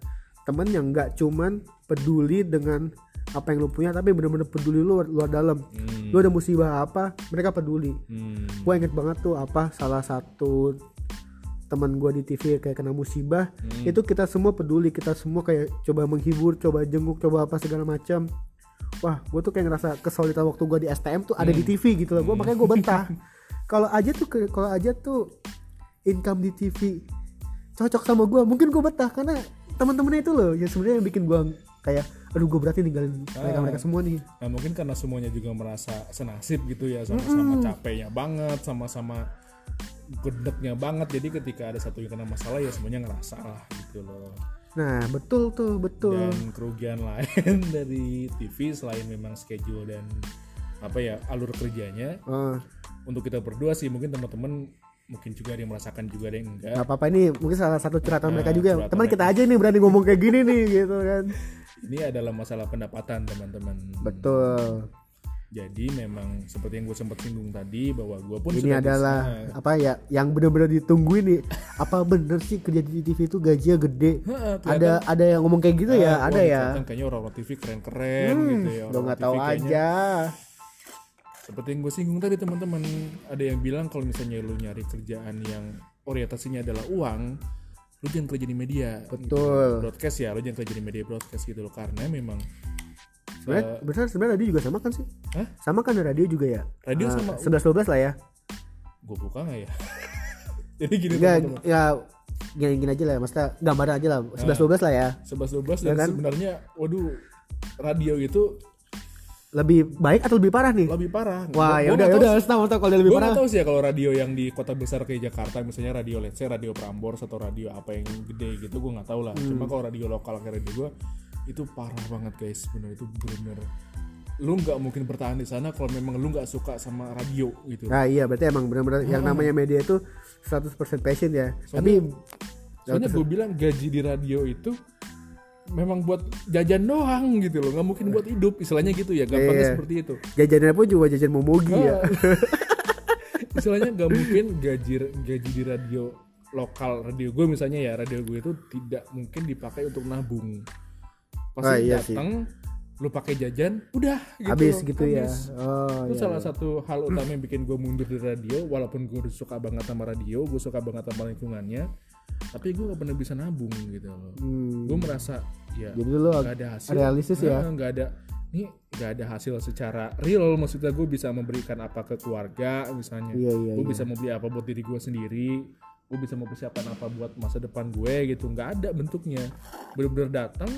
temen yang nggak cuman peduli dengan apa yang lu punya tapi bener-bener peduli lu luar dalam. Hmm, lu ada musibah apa mereka peduli. Hmm, gue inget banget tuh apa salah satu teman gue di TV kayak kena musibah Hmm. itu kita semua peduli kita semua kayak coba menghibur coba jenguk coba apa segala macam. Wah gue tuh kayak ngerasa kesolidan waktu gue di STM tuh ada Hmm. di TV gitu loh gue makanya gue betah. Kalau aja tuh kalau aja tuh income di TV cocok sama gue mungkin gue betah karena teman-temannya itu loh yang sebenarnya yang bikin gue kayak aduh gue berarti ninggalin mereka mereka semua nih. Nah mungkin karena semuanya juga merasa senasib gitu ya sama-sama capeknya banget, sama-sama gedeknya banget. Jadi ketika ada satu yang kena masalah ya semuanya ngerasa lah gitu loh. nah betul tuh betul. Dan kerugian lain dari TV selain memang schedule dan apa ya alur kerjanya Oh, untuk kita berdua sih mungkin teman-teman mungkin juga ada yang merasakan juga ada yang enggak. nggak apa-apa ini mungkin salah satu curhatan Nah, mereka juga. curhatan teman kita aja nih berani ngomong kayak gini nih gitu kan. Ini adalah masalah pendapatan teman-teman. betul. Jadi memang seperti yang gue sempat singgung tadi bahwa gue pun ini adalah bisa- apa ya yang benar-benar ditungguin nih. Apa bener sih kerja di TV itu gajinya gede? Heeh, ada ada yang ngomong kayak gitu ya? Ah, ada ya? kayaknya orang TV keren-keren gitu ya. lo orang nggak tahu aja Seperti yang gue singgung tadi teman-teman, ada yang bilang kalau misalnya lu nyari kerjaan yang orientasinya adalah uang, lu jangan kerja di media. Betul. Broadcast ya, lu jangan kerja di media broadcast gitu loh karena memang sebenarnya bener sebenarnya radio juga sama kan sih Hah? sama kan radio juga ya radio sama sebelas dua belas lah ya gue buka nggak ya? Jadi gini ya teman-teman. ya gini, gini aja lah maksudnya gambaran aja lah sebelas dua belas lah ya 11 12 Ya dan kan? sebenarnya waduh radio itu lebih baik atau lebih parah nih? Lebih parah. wah Gua- ya gua udah nggak ya tahu udah tahu tahu kalau dia lebih gue parah. nggak tahu sih ya kalau radio yang di kota besar kayak Jakarta misalnya radio let's say radio Prambors atau radio apa yang gede gitu gue nggak tahu lah. Hmm. cuma kalau radio lokal kayak radio gue itu parah banget guys. Bener itu bener lu nggak mungkin bertahan di sana kalau memang lu nggak suka sama radio gitu. Nah iya berarti emang benar-benar yang namanya media itu 100% passion ya. Soalnya- tapi soalnya gue bilang gaji di radio itu memang buat jajan doang gitu loh nggak mungkin buat hidup istilahnya gitu ya gampangnya Iya. seperti itu jajannya pun juga jajan momogi ya istilahnya nggak mungkin gaji gaji di radio lokal radio gue misalnya ya radio gue itu tidak mungkin dipakai untuk nabung Ah, pasti iya sih. datang lu pakai jajan udah gitu habis loh, gitu ya habis. oh itu iya, salah iya. satu hal utama yang bikin gue mundur di radio walaupun gue suka banget sama radio gue suka banget sama lingkungannya tapi gue gak pernah bisa nabung gitu loh. Hmm. gue merasa ya jadi lu nggak ada hasil. realistis ya? Nah, nggak ada. Ini nggak ada hasil secara real maksudnya gue bisa memberikan apa ke keluarga misalnya. Iya iya gue iya. bisa membeli apa buat diri gue sendiri. Gue bisa mempersiapkan apa buat masa depan gue gitu. Nggak ada bentuknya. Bener-bener datang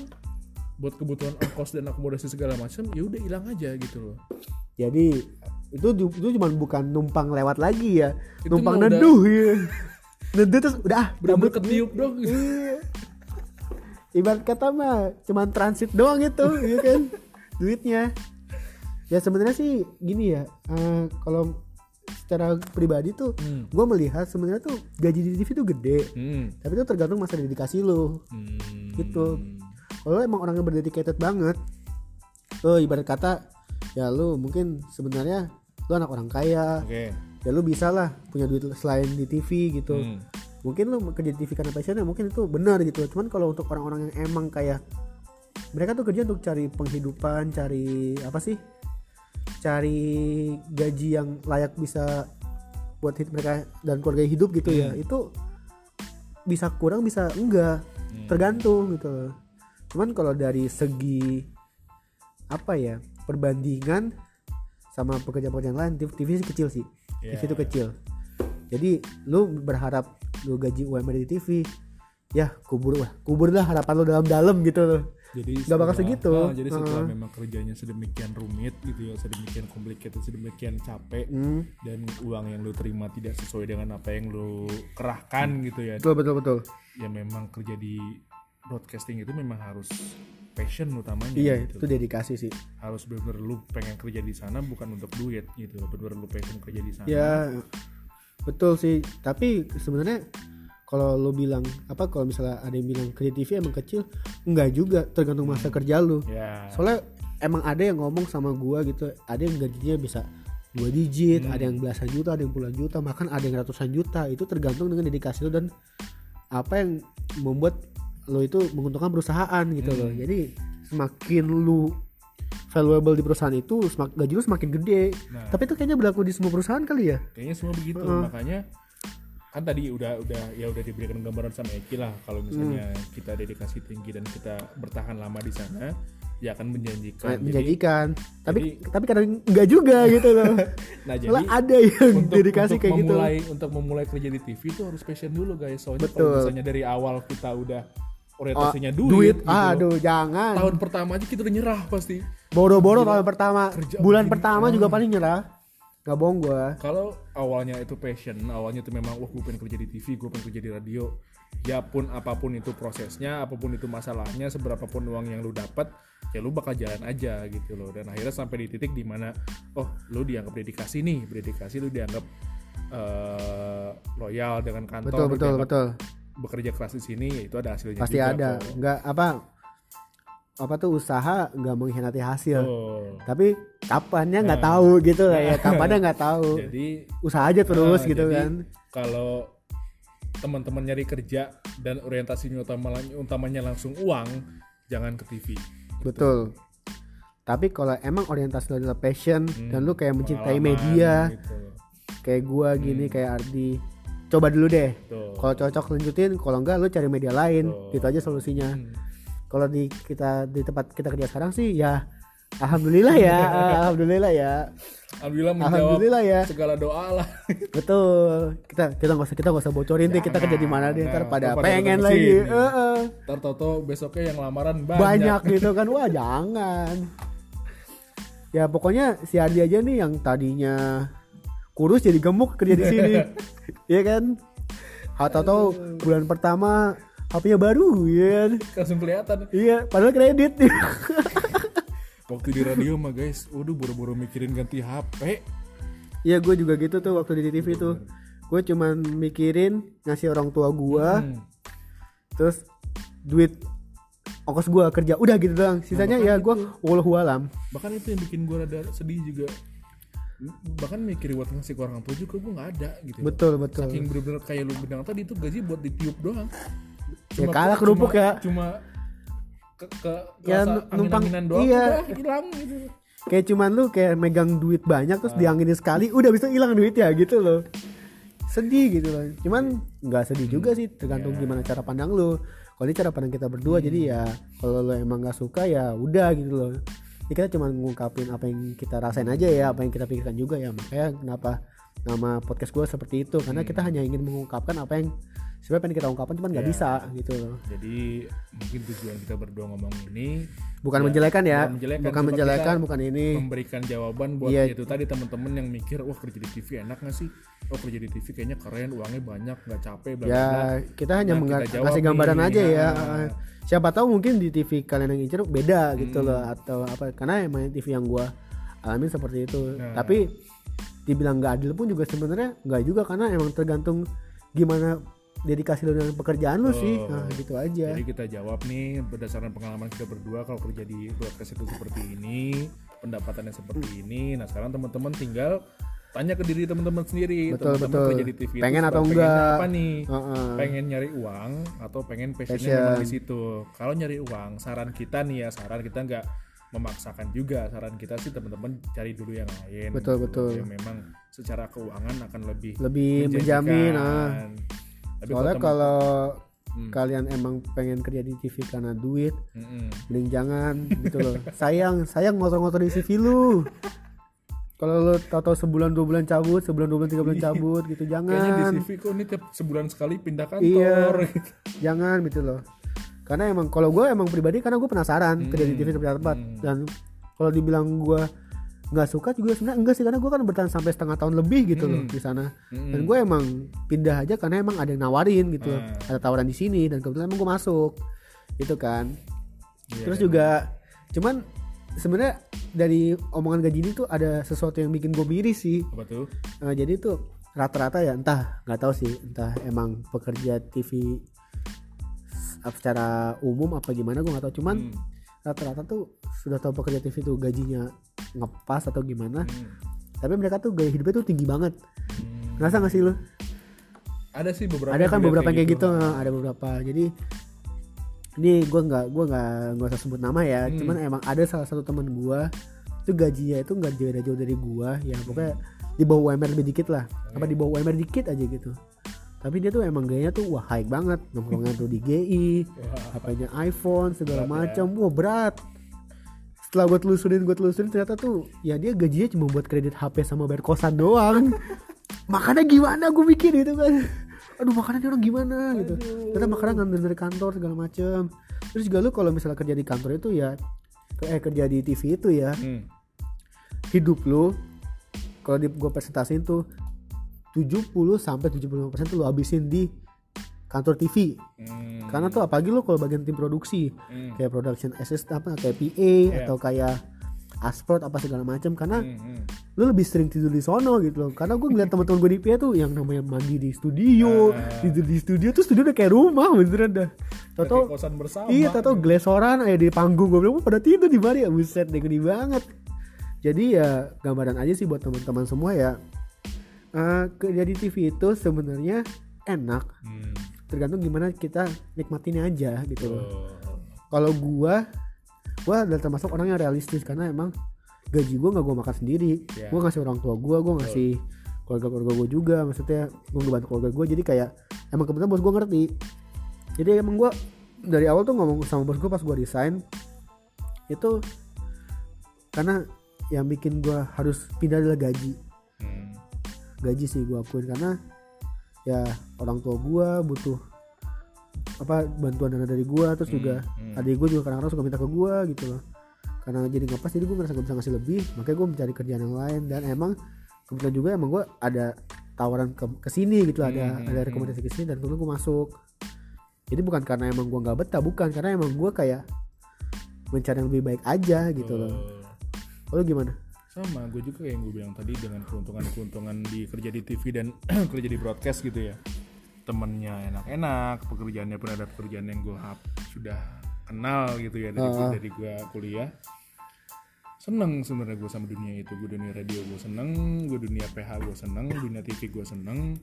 buat kebutuhan ongkos dan akomodasi segala macam ya udah hilang aja gitu loh. Jadi itu itu cuma bukan numpang lewat lagi ya. Itu numpang udah- neduh ya neduh terus udah ah cabut. ketiup dong Iya. ibarat kata mah cuman transit doang itu ya kan duitnya ya sebenarnya sih gini ya eh, kalau secara pribadi tuh hmm. gue melihat sebenarnya tuh gaji di TV tuh gede Hmm. tapi itu tergantung masa dedikasi lo Hmm. Gitu. kalau lo emang orangnya berdedicated banget tuh ibarat kata ya lu mungkin sebenarnya lu anak orang kaya oke ya lu bisa lah punya duit selain di TV gitu. Hmm. mungkin lu kerja di TV karena passionnya mungkin itu benar gitu. Cuman kalau untuk orang-orang yang emang kayak mereka tuh kerja untuk cari penghidupan cari apa sih? Cari gaji yang layak bisa buat hidup mereka dan keluarga hidup gitu ya. Itu bisa kurang bisa enggak. Hmm. tergantung gitu. Cuman kalau dari segi apa ya perbandingan sama pekerjaan-pekerjaan lain TV sih kecil sih Ya. TV itu kecil jadi lu berharap lu gaji UMR di TV ya kubur lah kubur lah harapan lu dalam-dalam gitu loh jadi Nggak bakal segitu. ah, jadi setelah Heeh. memang kerjanya sedemikian rumit gitu ya sedemikian complicated sedemikian capek hmm, dan uang yang lu terima tidak sesuai dengan apa yang lu kerahkan gitu ya betul betul betul ya memang kerja di broadcasting itu memang harus passion utamanya iya gitu. itu dedikasi sih. Harus bener-bener lu pengen kerja di sana bukan untuk duit gitu bener-bener lu passion kerja di sana. Ya betul sih. Tapi sebenarnya kalau lo bilang apa kalau misalnya ada yang bilang kerja TV emang kecil enggak juga. Tergantung masa kerja lu. Ya. Soalnya emang ada yang ngomong sama gua gitu ada yang gajinya bisa dua digit Hmm. ada yang belasan juta ada yang puluhan juta bahkan ada yang ratusan juta. Itu tergantung dengan dedikasi lo dan apa yang membuat lo itu menguntungkan perusahaan gitu loh Hmm. jadi semakin lu valuable di perusahaan itu semak, gaji lu semakin gede Nah. tapi itu kayaknya berlaku di semua perusahaan kali ya kayaknya semua begitu Heeh. makanya kan tadi udah udah ya udah diberikan gambaran sama Eki lah kalau misalnya Hmm. kita dedikasi tinggi dan kita bertahan lama di sana ya kan menjanjikan Jadi- menjanjikan tapi jadi- tapi kadang enggak juga gitu loh nah jadi Malah ada yang untuk, dedikasi untuk kayak gitu memulai untuk memulai kerja di TV itu harus passion dulu guys soalnya Betul. kalau misalnya dari awal kita udah orientasinya duit, duit, gitu. Loh. aduh jangan. Tahun pertama aja kita udah nyerah pasti. Boro-boro tahun pertama. Kerja bulan pertama juga paling nyerah. Nggak bohong gua. Kalau awalnya itu passion awalnya itu memang wah gue pengen kerja di TV gue pengen kerja di radio. Ya pun apa pun itu prosesnya apa pun itu masalahnya seberapa pun uang yang lu dapat ya lu bakal jalan aja gitu loh. Dan akhirnya sampai di titik di mana oh lu dianggap dedikasi nih. Dedikasi lu dianggap eh, loyal dengan kantor betul betul betul bekerja keras di sini ya itu ada hasilnya pasti juga ada kok. nggak apa apa tuh usaha nggak mengkhianati hasil Oh. tapi kapannya nggak Nah. tahu gitu lah ya kapannya nggak tahu jadi usaha aja terus Nah, gitu jadi kan kalau teman-teman nyari kerja dan orientasinya utama utamanya langsung uang jangan ke TV betul tapi kalau emang orientasi lo adalah passion Hmm, dan lu kayak mencintai media gitu. kayak gua gini Hmm. kayak Ardi coba dulu deh. Tuh. kalau cocok lanjutin kalau enggak lu cari media lain. Betul. gitu aja solusinya. Hmm. kalau di kita di tempat kita kerja sekarang sih ya alhamdulillah ya alhamdulillah ya. Alhamdulillah menjawab alhamdulillah ya. segala doa lah. Betul. Kita kita nggak usah kita nggak usah bocorin deh kita kerja di mana deh ntar Nah, pada pengen lagi. ke sini. Heeh. ntar toto besoknya yang lamaran banyak, banyak gitu kan. Wah jangan. Ya pokoknya si Ardi aja nih yang tadinya kurus jadi gemuk kerja di sini. Iya kan? Atau tahu bulan pertama HP-nya baru ya kan? langsung kelihatan. Iya padahal kredit. Waktu di radio mah guys waduh buru-buru mikirin ganti HP Iya gue juga gitu tuh waktu di TV tuh. Gue cuman mikirin ngasih orang tua gue Hmm. terus duit ongkos gue kerja udah gitu doang. Sisanya ya gue wallahu alam. Bahkan itu yang bikin gue rada sedih juga bahkan mikir buat ngasih ke orang tua juga gue nggak ada gitu. Betul betul. Saking bener-bener kayak lu bilang tadi itu gaji buat ditiup doang. Ya kalah kerupuk cuma, ya. cuma ke ke Ya, numpang- angin-anginan doang iya. udah hilang gitu. Kayak cuman lu kayak megang duit banyak terus dianginin sekali udah bisa hilang duitnya gitu loh. Sedih gitu loh. Cuman nggak sedih juga sih tergantung Iya. gimana cara pandang lu. Kalau ini cara pandang kita berdua jadi Hmm. ya kalau lu emang nggak suka ya udah gitu loh ini kita cuma ngungkapin apa yang kita rasain aja ya apa yang kita pikirkan juga ya. Makanya kenapa nama podcast gue seperti itu karena kita hanya ingin mengungkapkan apa yang sebenarnya pengen kita ungkapkan cuman nggak Hmm. Ya. bisa gitu loh jadi mungkin tujuan kita berdua ngomong ini bukan Ya, menjelekan ya bukan menjelekan, bukan menjelekan bukan ini memberikan jawaban buat Iya. itu tadi teman-teman yang mikir wah kerja di TV enak gak sih oh kerja di TV kayaknya keren uangnya banyak nggak capek bla ya kita hanya Nah, mengga- kita jawab kasih gambaran nih, aja ya nah. siapa tahu mungkin di TV kalian yang incer beda gitu Hmm. loh atau apa karena emang TV yang gua alamin seperti itu Nah. tapi dibilang nggak adil pun juga sebenarnya nggak juga karena emang tergantung gimana dedikasi lo dengan pekerjaan lo sih nah gitu aja Jadi kita jawab nih berdasarkan pengalaman kita berdua kalau kerja di broadcast itu seperti ini, pendapatannya seperti ini. Nah sekarang teman-teman tinggal tanya ke diri teman-teman sendiri. Betul, teman-teman betul. kerja di TV itu Pengen atau pengennya enggak? Apa nih? Heeh. Pengen nyari uang atau pengen passionnya Passion. memang di situ. Kalau nyari uang, saran kita nih ya, saran kita nggak memaksakan juga. Saran kita sih teman-teman cari dulu yang lain. Betul, gitu, betul. Yang memang secara keuangan akan lebih lebih menjamin ah. Tapi soalnya kalau Hmm. kalian emang pengen kerja di TV karena duit Mm-mm. mending jangan gitu loh sayang sayang ngotor-ngotorin CV lu kalau lu tahu sebulan dua bulan cabut sebulan dua bulan tiga bulan cabut gitu Kayaknya di jangan CV kok ini tiap sebulan sekali pindah Iya. kantor. jangan gitu loh karena emang kalau gue emang pribadi karena gue penasaran kerja di Hmm, TV seperti apa hmm. dan kalau dibilang gue nggak suka juga sebenarnya enggak sih karena gue kan bertahan sampai setengah tahun lebih gitu loh Hmm. di sana Mm-mm. dan gue emang pindah aja karena emang ada yang nawarin gitu loh. Ah. ada tawaran di sini dan kebetulan emang gue masuk gitu kan Iya, terus iya. juga cuman sebenarnya dari omongan gaji ini tuh ada sesuatu yang bikin gue miris sih apa tuh? Eh, jadi tuh rata-rata ya entah nggak tahu sih entah emang pekerja TV secara umum apa gimana gue nggak tahu. Cuman Hmm, rata-rata tuh sudah tahu pekerja TV tuh gajinya ngepas atau gimana. Hmm, tapi mereka tuh gaya hidupnya tuh tinggi banget. Hmm. ngerasa nggak sih lu? Ada sih beberapa. ada kan beberapa kayak gitu, gitu. ada beberapa. Jadi ini gue nggak gue nggak nggak usah sebut nama ya. Hmm. cuman emang ada salah satu teman gue itu gajinya itu nggak jauh jauh dari gue ya pokoknya di bawah UMR lebih dikit lah. Apa di bawah UMR dikit aja gitu tapi dia tuh emang gayanya tuh wah high banget. Nongkrongnya tuh di GI HP-nya iPhone segala ya. macam. Wah berat. Setelah gue telusurin gue telusurin ternyata tuh ya dia gajinya cuma buat kredit HP sama bayar kosan doang. Makanya gimana? Gue mikir gitu kan. Aduh makanan orang gimana gitu. Ternyata makanan ngambil dari kantor segala macem terus juga lu kalau misalnya kerja di kantor itu ya eh kerja di TV itu ya Hmm. hidup lu kalau di gue presentasiin tuh 70 sampai 75% tuh lu habisin di kantor TV Hmm. karena tuh apalagi lu kalau bagian tim produksi Hmm. kayak production assistant apa kayak PA atau kayak asport apa segala macam karena Hmm, hmm. lu lebih sering tidur di sono gitu loh karena gue ngeliat teman-teman gue di PA tuh yang namanya mandi di studio Ah. tidur di studio tuh studio udah kayak rumah beneran dah Toto kosan bersama. iya Toto glesoran aja di panggung gue bilang "Wah, pada tidur di mana ya buset deh gede banget jadi ya gambaran aja sih buat teman-teman semua ya Eh, kerja di TV itu sebenarnya enak Hmm. tergantung gimana kita nikmatinnya aja gitu loh Oh. kalau gua gua adalah termasuk orang yang realistis karena emang gaji gua nggak gua makan sendiri Ya. gua ngasih orang tua gua gua ngasih keluarga keluarga gua juga maksudnya gua ngebantu keluarga gua jadi kayak emang kebetulan bos gua ngerti jadi emang gua dari awal tuh ngomong sama bos gua pas gua resign itu karena yang bikin gua harus pindah adalah gaji. Gaji sih gua akuin. Karena ya orang tua gua butuh apa bantuan dana dari gua terus juga hmm. adik gue juga kadang-kadang suka minta ke gue gitu loh. Karena jadi nggak pas jadi gue ngerasa gak bisa ngasih lebih makanya gue mencari kerjaan yang lain. Dan emang kebetulan juga emang gue ada tawaran ke ke sini gitu ada Hmm, ada hmm, rekomendasi ke sini dan kemudian gue masuk. Jadi bukan karena emang gue nggak betah bukan. Karena emang gue kayak mencari yang lebih baik aja gitu loh. Oh. lo gimana sama gue juga kayak yang gue bilang tadi dengan keuntungan-keuntungan di kerja di TV dan kerja di broadcast gitu ya. Temennya enak-enak pekerjaannya pun ada pekerjaan yang gue sudah kenal gitu ya dari Ah. dari gue kuliah. Seneng sebenarnya gue sama dunia itu gue dunia radio gue seneng gue dunia PH gue seneng dunia TV gue seneng.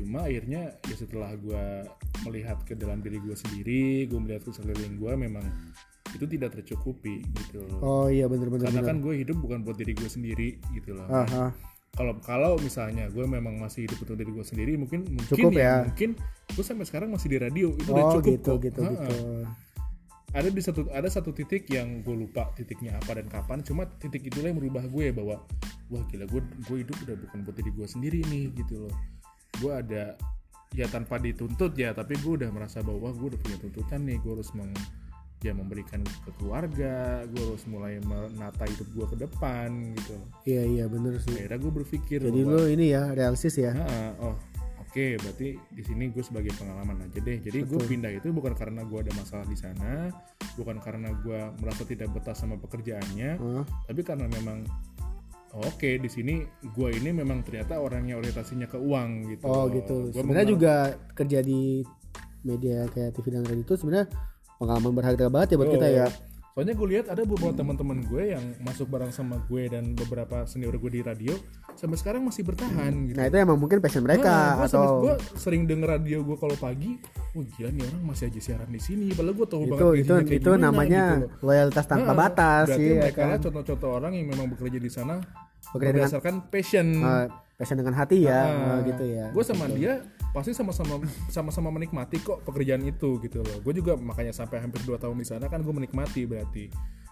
Cuma akhirnya ya setelah gue melihat ke dalam diri gue sendiri gue melihat ke sekeliling gue memang itu tidak tercukupi gitu loh oh iya bener-bener karena bener. kan gue hidup bukan buat diri gue sendiri gitu loh Ah, ah. kalau kalau misalnya gue memang masih hidup untuk diri gue sendiri mungkin mungkin Cukup ya. mungkin gue sampai sekarang masih di radio itu udah oh cukup gitu kok. gitu gitu ada di satu ada satu titik yang gue lupa titiknya apa dan kapan cuma titik itulah yang merubah gue bahwa wah gila gue gue hidup udah bukan buat diri gue sendiri nih gitu loh gue ada ya tanpa dituntut ya tapi gue udah merasa bahwa gue udah punya tuntutan nih gue harus meng ya memberikan ke keluarga gue harus mulai menata hidup gue ke depan gitu. Iya iya bener sih. Akhirnya gue berpikir jadi bahwa lo ini ya realistis ya? "Ah, oh oke berarti di sini gue sebagai pengalaman aja deh. Jadi gue pindah itu bukan karena gue ada masalah di sana bukan karena gue merasa tidak betah sama pekerjaannya Ah, tapi karena memang oh, oke di sini gue ini memang ternyata orangnya orientasinya ke uang gitu. Oh gitu. Gua Sebenarnya juga kerja di media kayak TV dan radio itu sebenarnya pengalaman berharga banget ya buat kita Oh. ya. Soalnya gue lihat ada beberapa teman-teman gue yang masuk bareng sama gue dan beberapa senior gue di radio sampai sekarang masih bertahan gitu. Nah itu emang mungkin passion mereka Nah, atau gua sering denger radio gue kalau pagi, wah gila nih orang masih aja siaran di sini. Padahal gue tahu itu banget itu kayak itu gimana, namanya gitu loh. loyalitas tanpa Nah, batas Berarti sih ya mereka kan. contoh-contoh orang yang memang bekerja di sana Bekerja dengan berdasarkan passion. eh, passion dengan hati ya Ah, eh, gitu ya. Gue sama dia pasti sama-sama sama-sama menikmati kok pekerjaan itu gitu loh. Gue juga makanya sampai hampir 2 tahun di sana kan gue menikmati berarti.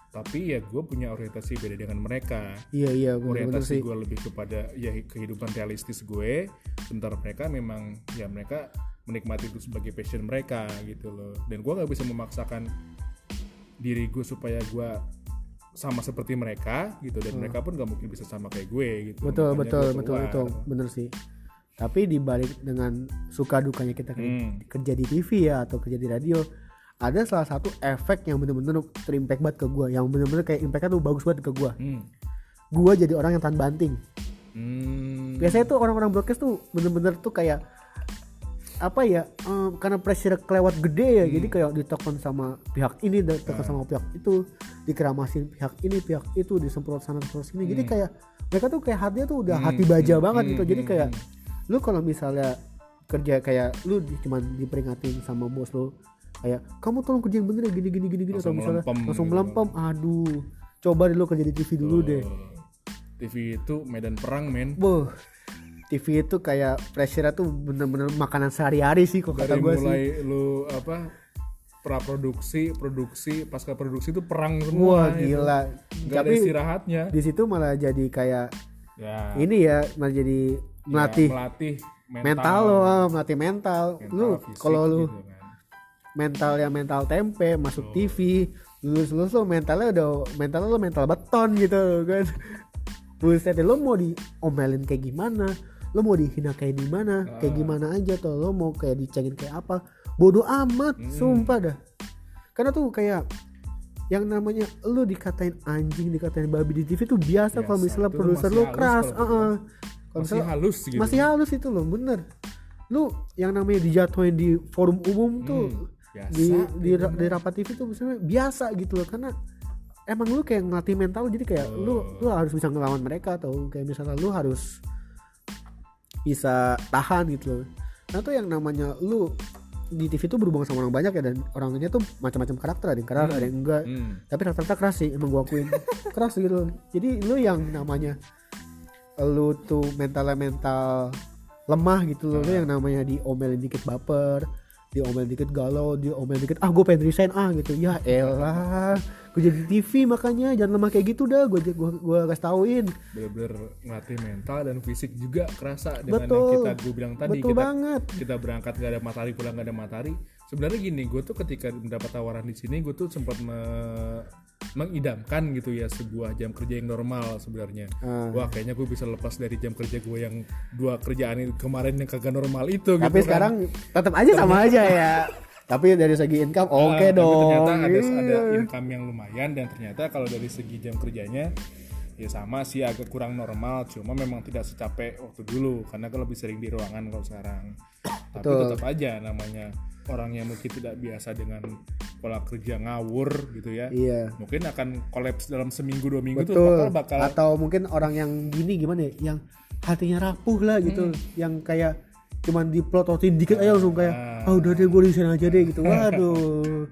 Tapi ya gue punya orientasi beda dengan mereka. Iya iya benar-benar orientasi gue lebih kepada ya kehidupan realistis gue sementara mereka memang ya mereka menikmati itu sebagai passion mereka gitu loh dan gue nggak bisa memaksakan diri gue supaya gue sama seperti mereka gitu dan mereka pun gak mungkin bisa sama kayak gue gitu Hmm. Betul Makanya betul betul itu bener sih. Tapi dibalik dengan suka dukanya kita kerja, Hmm. kerja di TV ya atau kerja di radio, ada salah satu efek yang bener-bener terimpact banget ke gue, yang bener-bener kayak impactnya tuh bagus banget ke gue. hmm. Gue jadi orang yang tahan banting. Hmm. biasanya tuh orang-orang broadcast tuh bener-bener tuh kayak apa ya em, karena pressure kelewat gede ya jadi kayak ditekan sama pihak ini ditekan sama pihak itu dikeramasin pihak ini pihak itu disemprot sana semprot sini jadi kayak mereka tuh kayak hatinya tuh udah hati baja banget gitu jadi kayak lu kalau misalnya kerja kayak lu di, cuman diperingatin sama bos lu kayak kamu tolong kerja yang bener ya gini gini gini gini atau misalnya melempem langsung gitu. melempem aduh coba deh lu kerja di TV dulu deh Oh, TV itu medan perang men Boh, TV itu kayak pressure tuh bener-bener makanan sehari-hari sih kok kata gue sih. mulai lu apa pra produksi pasca produksi itu perang wah semua itu. gila nggak ada tapi istirahatnya di situ malah jadi kayak ya ini ya malah jadi ya, melatih melatih mental, mental lo melatih mental, mental, lu kalau lu gitu kan. mental yang mental tempe masuk Oh. TV lulus lulus lo mentalnya udah mental lo mental beton gitu kan buset lo mau diomelin kayak gimana lo mau dihina kayak gimana kayak Ah. gimana aja tuh lo mau kayak dicengin kayak apa bodoh amat Hmm. sumpah dah karena tuh kayak yang namanya lu dikatain anjing dikatain babi di TV tuh biasa, Biasa. kalau misalnya Itu produser lu halus keras kalau uh-uh. Masih halus gitu. masih halus itu loh bener. Lu yang namanya dijatuhin di forum umum tuh Hmm, biasa di di, gitu. di rapat TV tuh misalnya biasa gitu loh karena emang lu kayak ngelatih mental jadi kayak lu lu harus bisa ngelawan mereka atau kayak misalnya lu harus bisa tahan gitu loh. Nah tuh yang namanya lu di TV tuh berhubungan sama orang banyak ya dan orangnya tuh macam-macam karakter ada yang keras ada yang enggak. Hmm. tapi rata-rata keras sih emang gua akuin. Keras gitu jadi lu yang namanya lu tuh mentalnya mental lemah gitu loh lu yang namanya diomelin dikit baper diomelin dikit galau diomelin dikit ah gue pengen resign ah gitu. Ya elah gue jadi TV makanya jangan lemah kayak gitu dah gue gua, gua kasih tauin bener-bener ngelatih mental dan fisik juga kerasa dengan Betul. yang kita gue bilang tadi betul kita banget. kita berangkat gak ada matahari pulang gak ada matahari sebenarnya gini gue tuh ketika mendapat tawaran di sini gue tuh sempat me- mengidamkan gitu ya sebuah jam kerja yang normal sebenarnya Ah. wah kayaknya gue bisa lepas dari jam kerja gue yang dua kerjaan itu kemarin yang kagak normal itu tapi gitu kan. sekarang tetap aja sama aja ya tapi dari segi income oke Nah, tapi dong ternyata ada ada Iya. income yang lumayan dan ternyata kalau dari segi jam kerjanya ya sama sih agak kurang normal cuma memang tidak secapek waktu dulu karena kan lebih sering di ruangan kalau sekarang tapi Betul. tetap aja namanya orang yang mungkin tidak biasa dengan pola kerja ngawur gitu ya iya mungkin akan kolaps dalam seminggu dua minggu tuh betul bakal bakal atau mungkin orang yang gini gimana ya yang hatinya rapuh lah gitu Hmm. yang kayak cuman diplototin dikit aja langsung kayak Ah. ah udah deh gue resign aja deh gitu waduh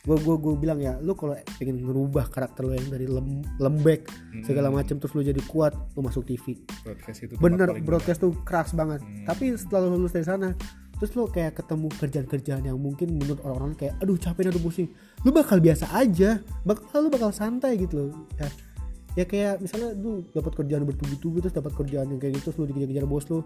gue gue gue bilang ya lu kalau pengen ngerubah karakter lu yang dari lem- lembek Hmm. segala macam terus lu jadi kuat lu masuk TV broadcast itu bener broadcast tuh keras banget Hmm. tapi setelah lu lulus dari sana terus lu kayak ketemu kerjaan-kerjaan yang mungkin menurut orang-orang kayak aduh capek aduh pusing. Lu bakal biasa aja. Bakal lu bakal santai gitu loh. Ya, ya kayak misalnya lu dapat kerjaan bertubi-tubi terus dapat kerjaan yang kayak gitu terus lu dikejar-kejar bos lu.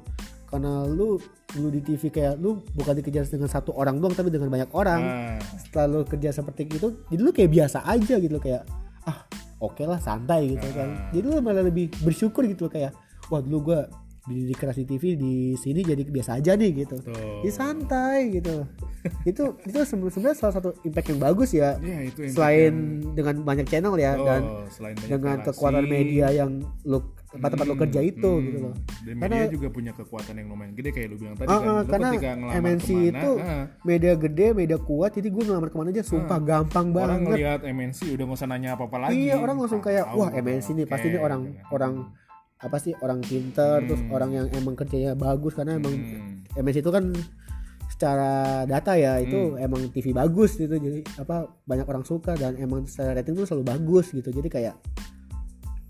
Karena lu lu di TV kayak lu bukan dikejar dengan satu orang doang tapi dengan banyak orang. Nah, setelah lu kerja seperti itu jadi lu kayak biasa aja gitu kayak ah oke lah santai gitu kan. Ah. jadi lu malah lebih bersyukur gitu kayak wah dulu gua dididik keras di TV di sini jadi biasa aja nih gitu. Tuh. di santai gitu. Itu itu sebenarnya salah satu impact yang bagus ya Ya, itu selain dengan banyak channel ya Oh, dan dengan relasi, kekuatan media yang lu tempat-tempat lu kerja itu hmm, gitu loh. Dan Karena- media juga punya kekuatan yang lumayan gede kayak lu bilang tadi Ah, kan. Lu karena ketika MNC ke mana, itu ah, media gede media kuat jadi gue ngelamar ke mana aja sumpah gampang orang banget. ngelihat MNC udah nggak usah nanya apa-apa lagi. Iya orang langsung kayak wah MNC nih pasti ini orang orang apa sih orang pinter terus Hmm. orang yang emang kerjanya bagus karena emang Hmm. MNC itu kan secara data ya itu Hmm. emang TV bagus gitu jadi apa banyak orang suka dan emang secara rating tuh selalu bagus gitu jadi kayak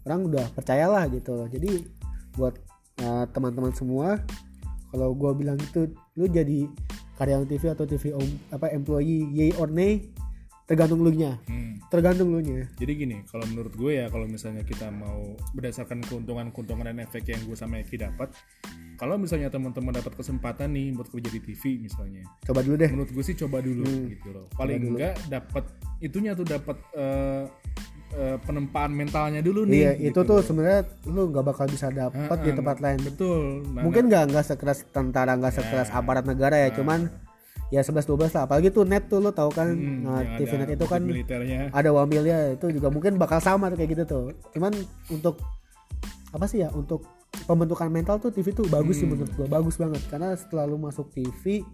orang udah percayalah gitu loh jadi buat uh, teman-teman semua kalau gua bilang itu lu jadi karyawan TV atau TV om- apa employee yay or nay tergantung lu nya Hmm. tergantung lu nya Jadi gini, kalau menurut gue ya kalau misalnya kita mau berdasarkan keuntungan-keuntungan dan efek yang gue sama Eki dapat, kalau misalnya teman-teman dapat kesempatan nih buat kerja di TV misalnya, coba dulu deh menurut gue sih coba dulu gitu loh. Paling enggak dapat itunya tuh dapat eh, eh, penempaan mentalnya dulu nih. Iya, gitu itu tuh sebenarnya lu nggak bakal bisa dapat di tempat lain. Betul. Nah, Mungkin nggak nggak sekeras tentara, nggak sekeras aparat negara ya, cuman ya 11 12 lah. Apalagi tuh net tuh lu tahu kan, hmm, nah, TV net itu kan militernya. ada wamilnya itu juga mungkin bakal sama tuh kayak gitu tuh. Cuman untuk apa sih ya? Untuk pembentukan mental tuh TV tuh bagus sih Hmm. menurut gua, bagus banget. Karena setelah lu masuk TV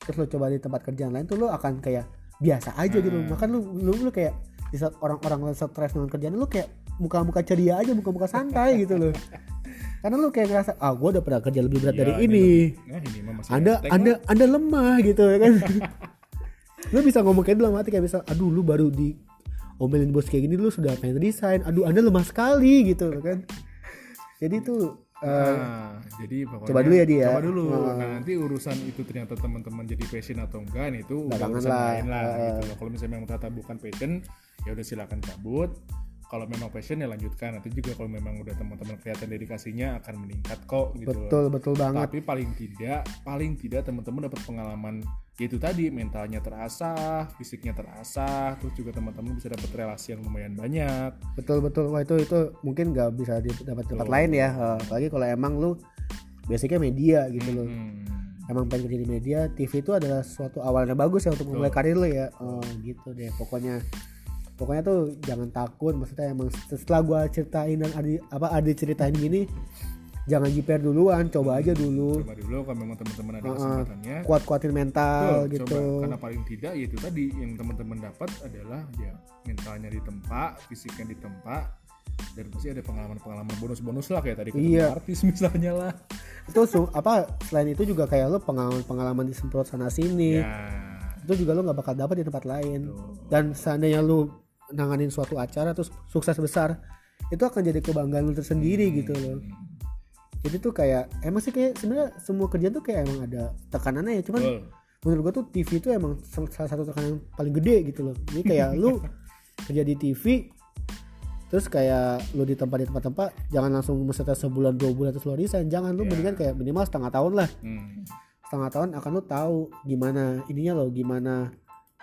terus lu coba di tempat kerjaan lain tuh lu akan kayak biasa aja gitu. Hmm. Bahkan lu, lu lu kayak di saat orang-orang stres dengan kerjaan lu kayak muka-muka ceria aja, muka-muka santai gitu loh. Karena lu kayak ngerasa ah gue udah pernah kerja lebih berat Ya, dari ini. Nah, ini mah masih Anda Anda lah. Anda lemah gitu ya kan. lu bisa ngomong kayak dalam hati kayak bisa aduh lu baru di omelin bos kayak gini lu sudah pengen resign. Aduh Anda lemah sekali gitu kan. Jadi tuh Eh, Nah, jadi pokoknya coba dulu ya dia. Coba dulu. Nah. Nah, nanti urusan itu ternyata teman-teman jadi passion atau enggak nih, itu udah urusan lah. lain lah Heeh. gitu loh. Kalau misalnya memang ternyata bukan passion, ya udah silakan cabut. Kalau memang passion ya lanjutkan. Nanti juga kalau memang udah teman-teman kelihatan dedikasinya akan meningkat kok gitu loh. betul betul banget Tapi paling tidak, paling tidak teman-teman dapat pengalaman yaitu tadi mentalnya terasah, fisiknya terasah, terus juga teman-teman bisa dapat relasi yang lumayan banyak. betul betul wah itu itu mungkin nggak bisa dapat tempat lain ya Eh, apalagi kalau emang lu basicnya media gitu loh Hmm. emang pengen kerja di media TV itu adalah suatu awalnya bagus ya untuk memulai karir lo ya oh gitu deh pokoknya pokoknya tuh jangan takut maksudnya emang setelah gua ceritain dan adi apa adi ceritain gini jangan jiper duluan coba aja dulu Coba dulu kalau memang teman-teman ada kesempatannya. kuat-kuatin mental Betul, gitu coba. Karena paling tidak ya itu tadi yang teman-teman dapat adalah ya mentalnya ditempa, fisiknya ditempa, dan pasti ada pengalaman-pengalaman bonus-bonus lah kayak tadi ketemu Iya. artis misalnya lah. itu apa selain itu juga kayak lo pengalaman-pengalaman disemprot sana sini Ya. itu juga lo nggak bakal dapat di tempat lain Tuh. dan seandainya lu nanganin suatu acara terus sukses besar itu akan jadi kebanggaan lu tersendiri gitu loh jadi tuh kayak emang sih kayak sebenarnya semua kerjaan tuh kayak emang ada tekanannya ya cuman Betul. menurut gua tuh TV itu emang sal- salah satu tekanan yang paling gede gitu loh jadi kayak lu kerja di TV terus kayak lu di tempat di tempat-tempat jangan langsung meserta sebulan dua bulan terus lu resign jangan lu Ya. mendingan kayak minimal setengah tahun lah Hmm. setengah tahun akan lu tahu gimana ininya lo gimana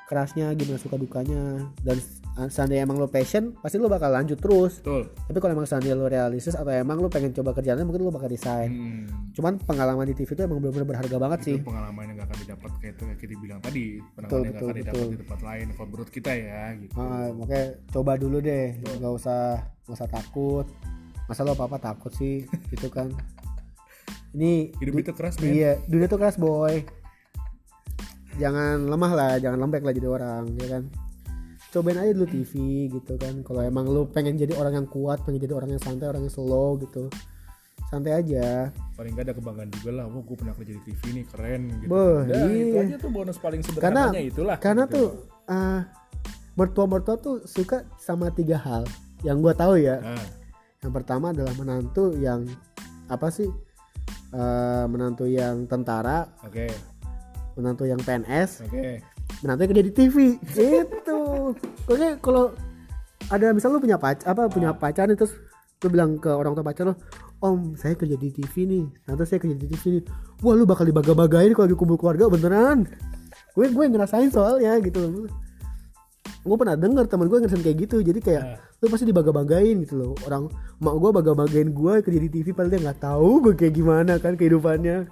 kerasnya gimana suka dukanya. Dan seandainya emang lo passion pasti lo bakal lanjut terus. Betul. tapi kalau emang seandainya lo realistis atau emang lo pengen coba kerjaannya mungkin lo bakal resign. Hmm. cuman pengalaman di TV itu emang benar-benar berharga banget sih. itu pengalaman yang gak akan didapat kayak itu kayak kita bilang tadi. Pengalaman Betul, yang gak betul, akan didapat betul. di tempat lain kalau menurut kita ya gitu. Ah, makanya coba dulu deh. Nggak usah nggak usah takut. Masa lo apa apa takut sih? Gitu kan. Ini hidup du- itu keras iya dunia tuh keras boy jangan lemah lah jangan lembek lah jadi orang ya kan? Cobain aja dulu TV gitu kan. Kalau emang lu pengen jadi orang yang kuat pengen jadi orang yang santai orang yang slow gitu. Santai aja. Paling gak ada kebanggaan juga lah wah gue pernah kerja di TV nih keren gitu. Beuh, Udah, itu iya. aja tuh bonus paling karena sederhananya itulah karena gitu. tuh ah, mertua-mertua tuh suka sama tiga hal yang gua tahu ya. Nah, yang pertama adalah menantu yang apa sih? Eh, menantu yang tentara. Oke menantu yang PNS oke. Menantu yang kerja di TV itu oke kalau ada misal lu punya pacar apa punya pacar nih terus lu bilang ke orang tua pacar lo om saya kerja di TV nih. Nanti saya kerja di TV nih. Wah lu bakal dibaga-bagain kalau lagi kumpul keluarga beneran. Gue gue ngerasain soalnya gitu. Loh gue pernah denger teman gue ngerasain kayak gitu. Jadi kayak Nah. lu pasti dibaga-bagain gitu loh. Orang mak gue baga-bagain gue kerja di TV padahal dia nggak tahu gue kayak gimana kan kehidupannya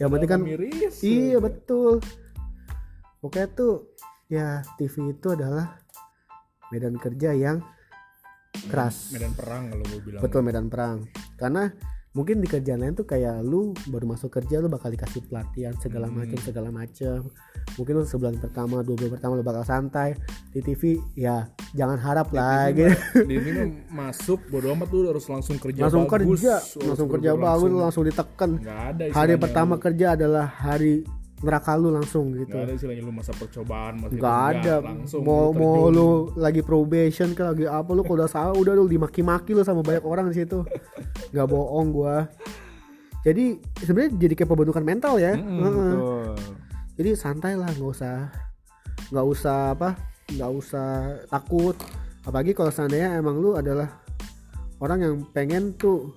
yang penting kan miris Iya betul. Pokoknya tuh ya TV itu adalah medan kerja yang keras. medan perang kalau gue bilang Betul medan perang. Karena mungkin di kerjaan lain tuh kayak lu baru masuk kerja lu bakal dikasih pelatihan segala Hmm. macam segala macam. Mungkin lu sebulan pertama, dua bulan pertama lu bakal santai. Di TV ya jangan harap lah gitu. di mah masuk bodo amat lu harus langsung kerja langsung bagus, kerja, langsung kerja bagus, langsung, langsung ditekan. ada Hari pertama lu, kerja adalah hari neraka lu langsung gitu. nggak ada istilahnya lu masa percobaan masih Gak ada langsung mau lu mau lu lagi probation kan lagi apa lu kalau udah salah udah lu dimaki-maki lu sama banyak orang di situ nggak bohong gua jadi sebenarnya jadi kayak pembentukan mental ya Mm-mm, Heeh. betul. jadi santai lah nggak usah nggak usah apa nggak usah takut apalagi kalau seandainya emang lu adalah orang yang pengen tuh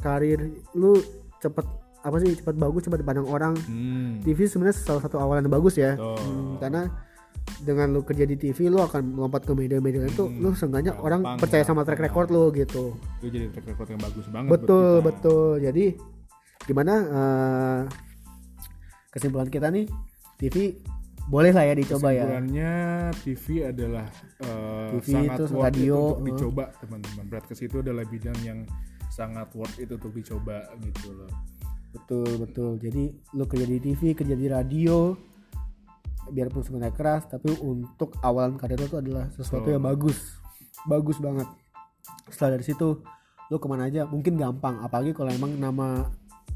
karir lu cepet apa sih cepet bagus cepet dipandang orang Hmm, TV sebenarnya salah satu awalan yang bagus ya. Hmm, karena dengan lu kerja di TV lu akan melompat ke media-media itu Hmm, lu seenggaknya orang percaya sama track record lu gitu itu jadi track record yang bagus banget buat betul kita. betul jadi gimana eh, kesimpulan kita nih TV boleh lah ya dicoba ya Kesimpulannya TV adalah eh, TV sangat worth radio, it untuk eh. dicoba teman-teman. Broadcast itu adalah bidang yang sangat worth it untuk dicoba gitu loh. Betul betul. Jadi lu kerja di TV kerja di radio biarpun sebenarnya keras tapi untuk awalan karir tuh adalah sesuatu yang bagus. Bagus banget. Setelah dari situ lu ke mana aja? Mungkin gampang. Apalagi kalau emang nama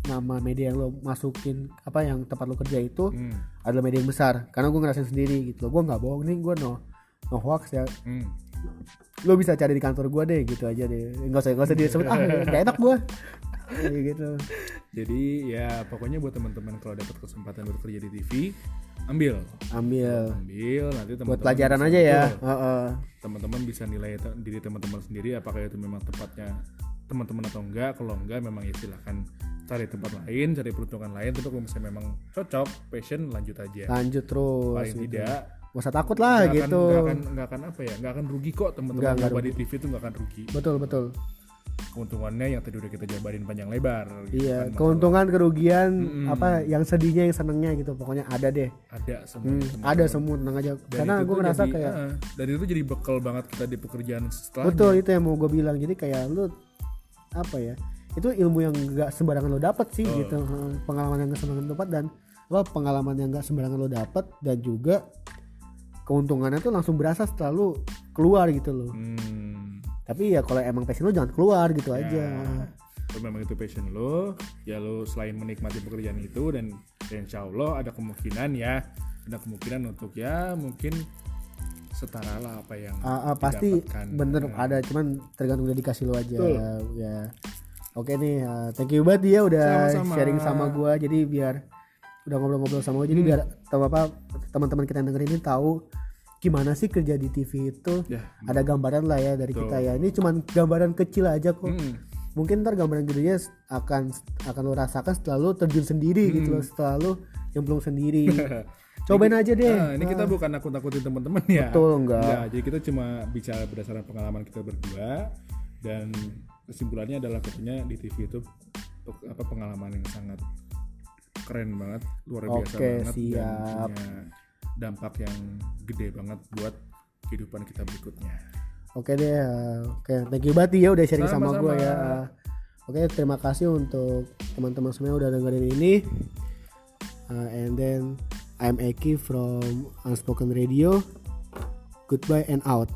nama media yang lo masukin apa yang tempat lo kerja itu Hmm, adalah media yang besar. Karena gue ngerasain sendiri gitu loh. Gue nggak bohong nih gue no no hoax ya. Hmm. lo bisa cari di kantor gue deh gitu aja deh. Nggak usah nggak usah disebut ah gak enak gue Kayak gitu. Jadi ya pokoknya buat teman-teman kalau dapat kesempatan bekerja di TV, ambil, ambil. Ambil nanti teman-teman buat pelajaran aja ya. Heeh. teman-teman bisa nilai te- diri teman-teman sendiri apakah itu memang tepatnya teman-teman atau enggak. Kalau enggak memang ya silahkan cari tempat lain cari peruntungan lain. Tapi kalau misalnya memang cocok passion lanjut aja. Lanjut terus paling gitu. tidak Gak usah takut lah akan, gitu. nggak akan nggak akan apa ya nggak akan rugi kok teman-teman nyoba di TV itu nggak akan rugi. Betul betul keuntungannya yang tadi udah kita jabarin panjang lebar gitu iya kan. keuntungan kerugian Mm-mm. apa yang sedihnya yang senengnya gitu pokoknya ada deh ada semua Hmm, teman-teman. ada semua tenang aja Dan karena gue tuh ngerasa jadi, kayak ah, dan itu jadi bekal banget kita di pekerjaan setelahnya betul itu yang mau gue bilang jadi kayak lu apa ya itu ilmu yang gak sembarangan lo dapet sih Betul. gitu pengalaman yang gak sembarangan lo dapat dan lo pengalaman yang gak sembarangan lo dapet dan juga keuntungannya tuh langsung berasa setelah lu keluar gitu loh Hmm. Tapi ya kalau emang passion lo jangan keluar gitu Ya, aja kalau memang itu passion lo ya lo selain menikmati pekerjaan itu dan, dan insya Allah ada kemungkinan ya ada kemungkinan untuk ya mungkin setara lah apa yang Ah, ah, pasti bener Hmm. ada cuman tergantung dedikasi lo aja Betul. ya oke nih ah, thank you banget dia udah Sama-sama. sharing sama gua jadi biar udah ngobrol-ngobrol sama gua jadi Hmm. biar apa teman-teman kita yang denger ini tahu gimana sih kerja di TV itu? Ya. Ada gambaran lah ya dari Betul. kita ya. Ini cuman gambaran kecil aja kok. Mm-mm. mungkin ntar gambaran gedenya akan akan lo rasakan setelah lo terjun sendiri gitu Hmm. loh setelah lo nyemplung sendiri. Cobain aja deh. Ah, ini kita bukan nakut-nakutin teman-teman ya. Betul enggak. Enggak, jadi kita cuma bicara berdasarkan pengalaman kita berdua. Dan kesimpulannya adalah katanya di TV itu apa pengalaman yang sangat keren banget, luar biasa Oke, banget siap. dan punya dampak yang gede banget buat kehidupan kita berikutnya. Oke deh, uh, oke thank you banget ya udah sharing sama Sama-sama. gue ya. Oke terima kasih untuk teman-teman semua udah dengerin ini. Uh, and then I'm Eki from Unspoken Radio. Goodbye and out.